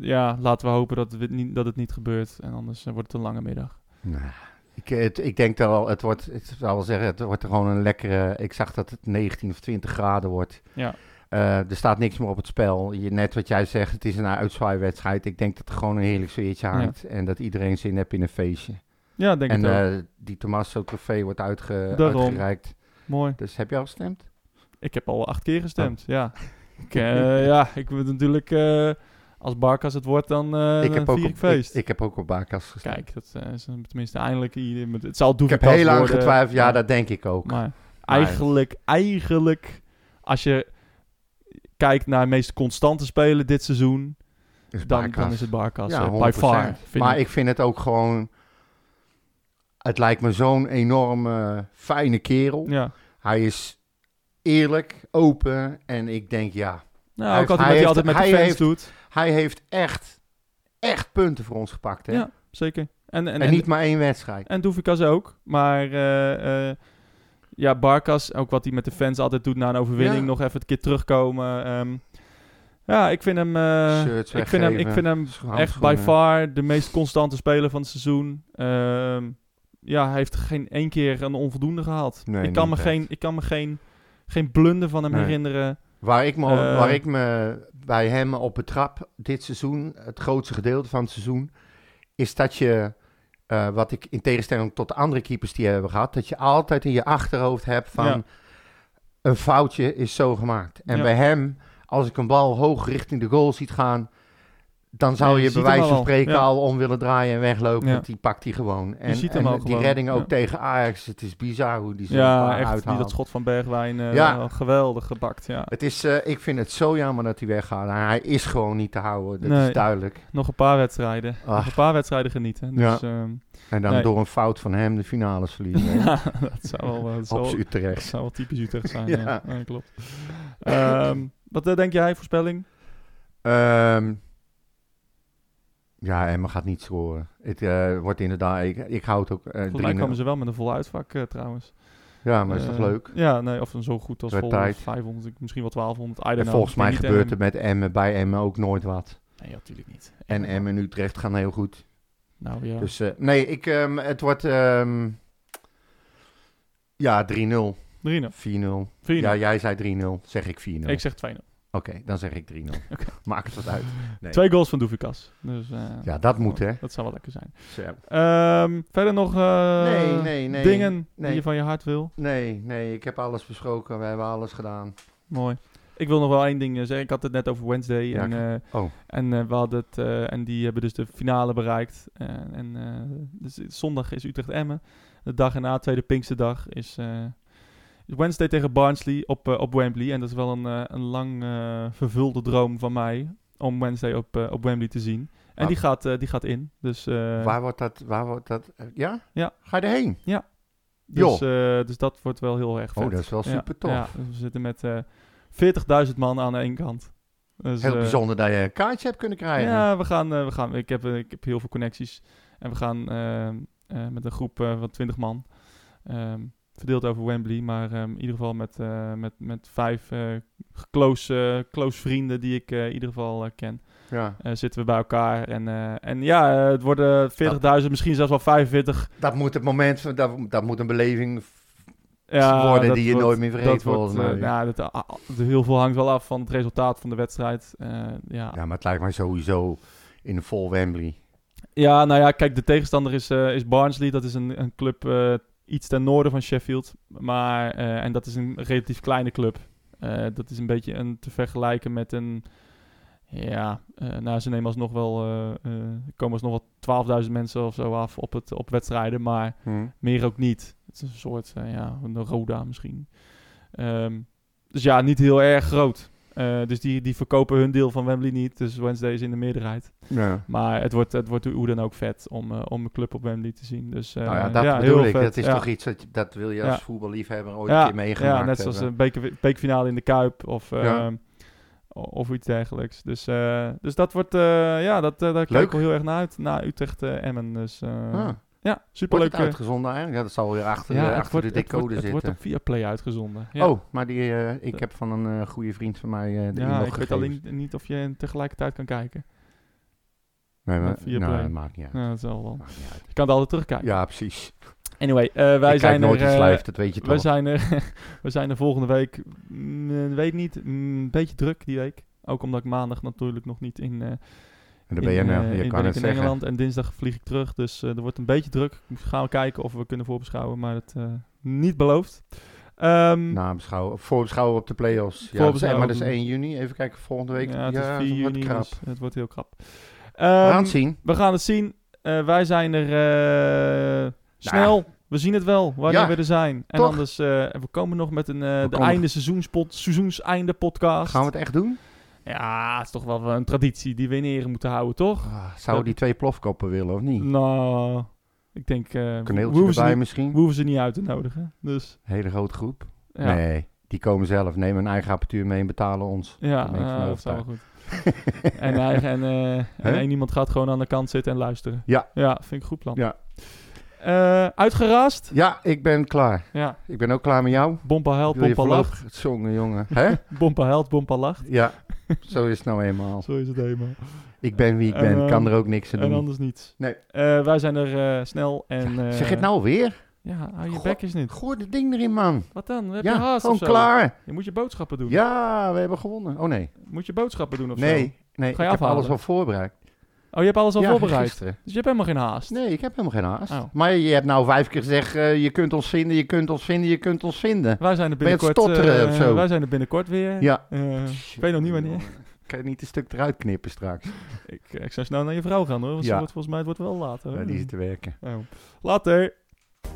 ja, laten we hopen dat het niet, dat het niet gebeurt. En anders wordt het een lange middag. Nou, ik, het, ik denk dat wel, het wordt, het zou wel zeggen, het wordt er gewoon een lekkere, ik zag dat het 19 of 20 graden wordt. Ja. Eh, er staat niks meer op het spel. Je, net wat jij zegt, het is een uitzwaaiwedstrijd. Ik denk dat er gewoon een heerlijk sfeertje Ja. hangt. En dat iedereen zin heeft in een feestje. Ja, denk en ik ook. eh, die Tommaso trofee wordt uitge Daarom. uitgereikt. Mooi. Dus heb je al gestemd? Ik heb al acht keer gestemd, ja. Ik, eh, ja, ik wil natuurlijk... eh, als Barkas het wordt, dan, eh ik, heb dan ook op, ik feest. ik, ik heb ook op Bakas gestemd. Kijk, dat eh, is een- tenminste eindelijk... Het zal ik Doevikas heb heel lang worden, getwijfeld. Ja, maar- dat denk ik ook. Maar eigenlijk, eigenlijk, als je kijkt naar de meest constante spelen dit seizoen, dan, is het Barkas. Ja, by 100%. far. Maar ik. ik vind het ook gewoon... Het lijkt me zo'n enorme fijne kerel. Ja. Hij is eerlijk, open en ik denk ja, Nou, Hij ook heeft- altijd hij wat hij heeft- altijd met de fans heeft- doet. hij heeft echt, echt punten voor ons gepakt. Hè? Ja, zeker. En, en, en, en, niet maar één wedstrijd. en Doevikas ook. Maar eh, eh, ja, Barkas, ook wat hij met de fans altijd doet na een overwinning, Ja. nog even een keer terugkomen. ehm, ja, ik vind hem, eh, ik vind hem, ik vind hem echt by far de meest constante speler van het seizoen. Ehm, ja, hij heeft geen één keer een onvoldoende gehaald. Nee, ik, kan me geen, ik kan me geen, geen blunder van hem Nee. herinneren. Waar ik, me, Eh. waar ik me bij hem op betrap dit seizoen, het grootste gedeelte van het seizoen, is dat je, eh, wat ik in tegenstelling tot de andere keepers die hebben gehad, dat je altijd in je achterhoofd hebt van Ja. een foutje is zo gemaakt. En Ja. bij hem, als ik een bal hoog richting de goal ziet gaan, dan zou Ja, je bij wijze van spreken ja. al om willen draaien en weglopen. Ja. want Die pakt hij gewoon. En, die gewoon, redding ook ja. tegen Ajax. Het is bizar hoe die zo Ja, echt. Die, dat schot van Bergwijn, eh, Ja. wel geweldig gebakt. Ja. Het is, eh, ik vind het zo jammer dat hij weggaat. En Hij is gewoon niet te houden, dat Nee. is duidelijk. Nog een paar wedstrijden. Nog een paar wedstrijden genieten. Ja. Dus, ehm, En dan Nee. door een fout van hem de finales verliezen. ja, dat zou wel, dat zou wel, z'n dat Utrecht. zou wel typisch Utrecht zijn. Ja. ja. Ja, klopt. Ehm, wat eh, denk jij, voorspelling? Ehm, ja, Emma gaat niet scoren. Het eh, wordt inderdaad, ik, ik hou het ook eh Volgens mij 3-0. komen ze wel met een vol uitvak eh, trouwens. Ja, maar is toch leuk? Ja, nee, of een zo goed als vol tijd. 500, ik- misschien wel 1200. I don't En know. volgens mij gebeurt er met Emmen, bij Emmen ook nooit wat. Nee, natuurlijk niet. En Emmen en Utrecht gaan heel goed. Nou ja, Dus nee, ik, ehm, het wordt ehm, ja 3-0, 3-0. 4-0. 4-0. Ja, jij zei 3-0, zeg ik 4-0. Ik zeg 2-0. Oké, dan zeg ik 3-0. Oké. Maakt het wat uit. Nee. Twee goals van Doevikas. Dus, eh, Ja, dat moet hè. Dat zou wel lekker zijn. Ehm, verder nog eh, Nee, nee, nee. dingen die je van je hart wil? Nee, nee, ik heb alles besproken. We hebben alles gedaan. Mooi. Ik wil nog wel één ding eh, zeggen. Ik had het net over Wednesday. Ja, en oh. en we hadden het, en die hebben dus de finale bereikt. En dus zondag is Utrecht-Emmen. De dag erna, tweede Pinksterdag, is, is Wednesday tegen Barnsley op, eh, op Wembley. En dat is wel een, eh, een lang eh, vervulde droom van mij om Wednesday op, op Wembley te zien. En die, gaat, die gaat in. Dus, waar wordt dat? Waar wordt dat? ja? Ja. Ga je erheen? dus, eh, dus dat wordt wel heel erg vet. Oh, dat is wel Ja, super tof. Ja, dus we zitten met eh 40.000 man aan de ene kant. Dus, Heel bijzonder dat je een kaartje hebt kunnen krijgen. Ja, we gaan, we gaan ik, heb, ik heb heel veel connecties. En we gaan met een groep van 20 man. ehm, verdeeld over Wembley. Maar ehm, in ieder geval met, eh, met, met vijf eh, close, eh, close vrienden die ik in ieder geval ken. Ja. zitten we bij elkaar. En, en ja, het worden 40.000, misschien zelfs wel 45. Dat moet het moment, van- dat, dat moet een beleving Ja, worden die je wordt- nooit meer vergeet volgens mij. eh, ja, dat, ah, ah, heel veel hangt wel af van het resultaat van de wedstrijd. Ja. Ja, maar het lijkt mij sowieso in vol Wembley. Ja, nou ja, kijk, de tegenstander is, is Barnsley. Dat is een, een club iets ten noorden van Sheffield. Maar, eh, en dat is een relatief kleine club. Eh, dat is een beetje een, te vergelijken met een... Ja, eh, nou, ze nemen alsnog wel... eh eh, komen alsnog wel 12.000 mensen of zo af op, het, op wedstrijden. Maar Hm. meer ook niet. Het is een soort, ja, een Roda misschien. Ehm, dus ja, niet heel erg groot. Eh, dus die, die verkopen hun deel van Wembley niet. Dus Wednesday is in de meerderheid. Ja. Maar het wordt, het wordt hoe dan ook vet om, eh, om een club op Wembley te zien. Dus, eh, nou ja, dat ja, bedoel heel ik. vet. Dat is ja. toch iets dat, je- dat wil je als Ja. voetballiefhebber ooit ja, een keer meegemaakt ja, net zoals hebben. een beker, bekerfinale in de Kuip of, eh, Ja. o- of iets dergelijks. Dus, eh, dus dat wordt, eh, ja, dat, daar kijk ik wel heel erg naar uit. Na Utrecht-Emmen. dus eh, Ah. Ja, Wordt superleuk. het uitgezonden eigenlijk? Ja, dat zal weer achter, ja, de, het achter wordt, de het, decode wordt, het zitten. wordt op via Play uitgezonden. Ja. Oh, maar die, eh, ik heb van een eh, goede vriend van mij eh de ja, ik weet alleen niet of je tegelijkertijd kan kijken. Nee, maar, via nou, Play. dat maakt niet uit. Ja, dat zal wel. Je kan het altijd terugkijken. Ja, precies. Anyway, wij ik zijn nooit er... iets live, dat weet je toch. zijn er, we zijn er volgende week, mm, weet niet, mm, een beetje druk die week. Ook omdat ik maandag natuurlijk nog niet in, En dan ben je, in, nou, eh, je in, kan het ik in zeggen. Engeland en dinsdag vlieg ik terug. Dus eh, er wordt een beetje druk. Gaan we kijken of we kunnen voorbeschouwen, maar het eh, niet beloofd. Ehm, Nabeschouwen, voorbeschouwen op de play-offs. Ja, dat is, Voorbeschouwen maar dat is op de- 1 juni. Even kijken, volgende week. ja, het is 4 dat wordt juni, krap. dus het wordt heel krap. We gaan Ehm, het zien. we gaan het zien. Wij zijn er eh, snel. We zien het wel wanneer Ja, we er zijn. En toch? anders, we komen nog met een de einde seizoenspot, seizoenseinde podcast. Gaan we het echt doen? Ja, het is toch wel een traditie die we in ere moeten houden, toch? Ah, zouden die twee plofkoppen willen of niet? Nou, ik denk, we, Kaneeltje hoeven ze erbij niet, misschien? we hoeven ze niet uit te nodigen. Dus, Hele grote groep? ja. Nee, die komen zelf. Nemen een eigen apparatuur mee en betalen ons. Ja, dat is wel overtuigd. goed. en eigen, en, eh, en iemand gaat gewoon aan de kant zitten en luisteren. Ja. Ja, vind ik een goed plan. Ja. Eh, uitgerast? Ja, ik ben klaar. Ja. Ik ben ook klaar met jou. Bompa je bompa lacht. voorlopig... Jongen, jongen. Hè? Bompa held, bompa lacht. Ja, zo is het nou eenmaal. Zo is het helemaal. Ik ben wie ik En, ben. eh, kan er ook niks aan En doen. anders niets. Nee. Eh, wij zijn er eh, snel en... eh, zeg het nou weer? Ja, hou je bek eens niet. Gooi dat ding erin, man. Wat dan? Heb je Ja, haast gewoon klaar. Je moet je boodschappen doen. Ja, we hebben gewonnen. Oh nee. Moet je boodschappen doen of zo? Nee, nee. Ga je ik heb alles al voorbereid. Oh, je hebt alles al ja, voorbereid. gisteren. Dus je hebt helemaal geen haast. Nee, ik heb helemaal geen haast. Oh. Maar je hebt nou vijf keer gezegd, eh, je kunt ons vinden, je kunt ons vinden, je kunt ons vinden. Wij zijn er binnenkort... stotteren eh, of zo? Wij zijn er binnenkort weer. Ja. Eh, ik weet nog niet wanneer. Kan je niet een stuk eruit knippen straks? Ik, ik zou snel naar je vrouw gaan hoor. Want Ja. wordt, volgens mij het wordt wel later. Ja, die zit te werken. Oh. Later.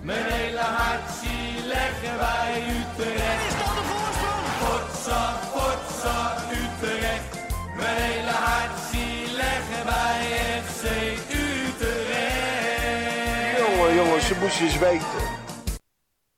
Mijn hele hart zie leggen wij Utrecht. Is dat de voorsprong? Potsa, potsa, Utrecht. Mijn Ze moesten eens weten.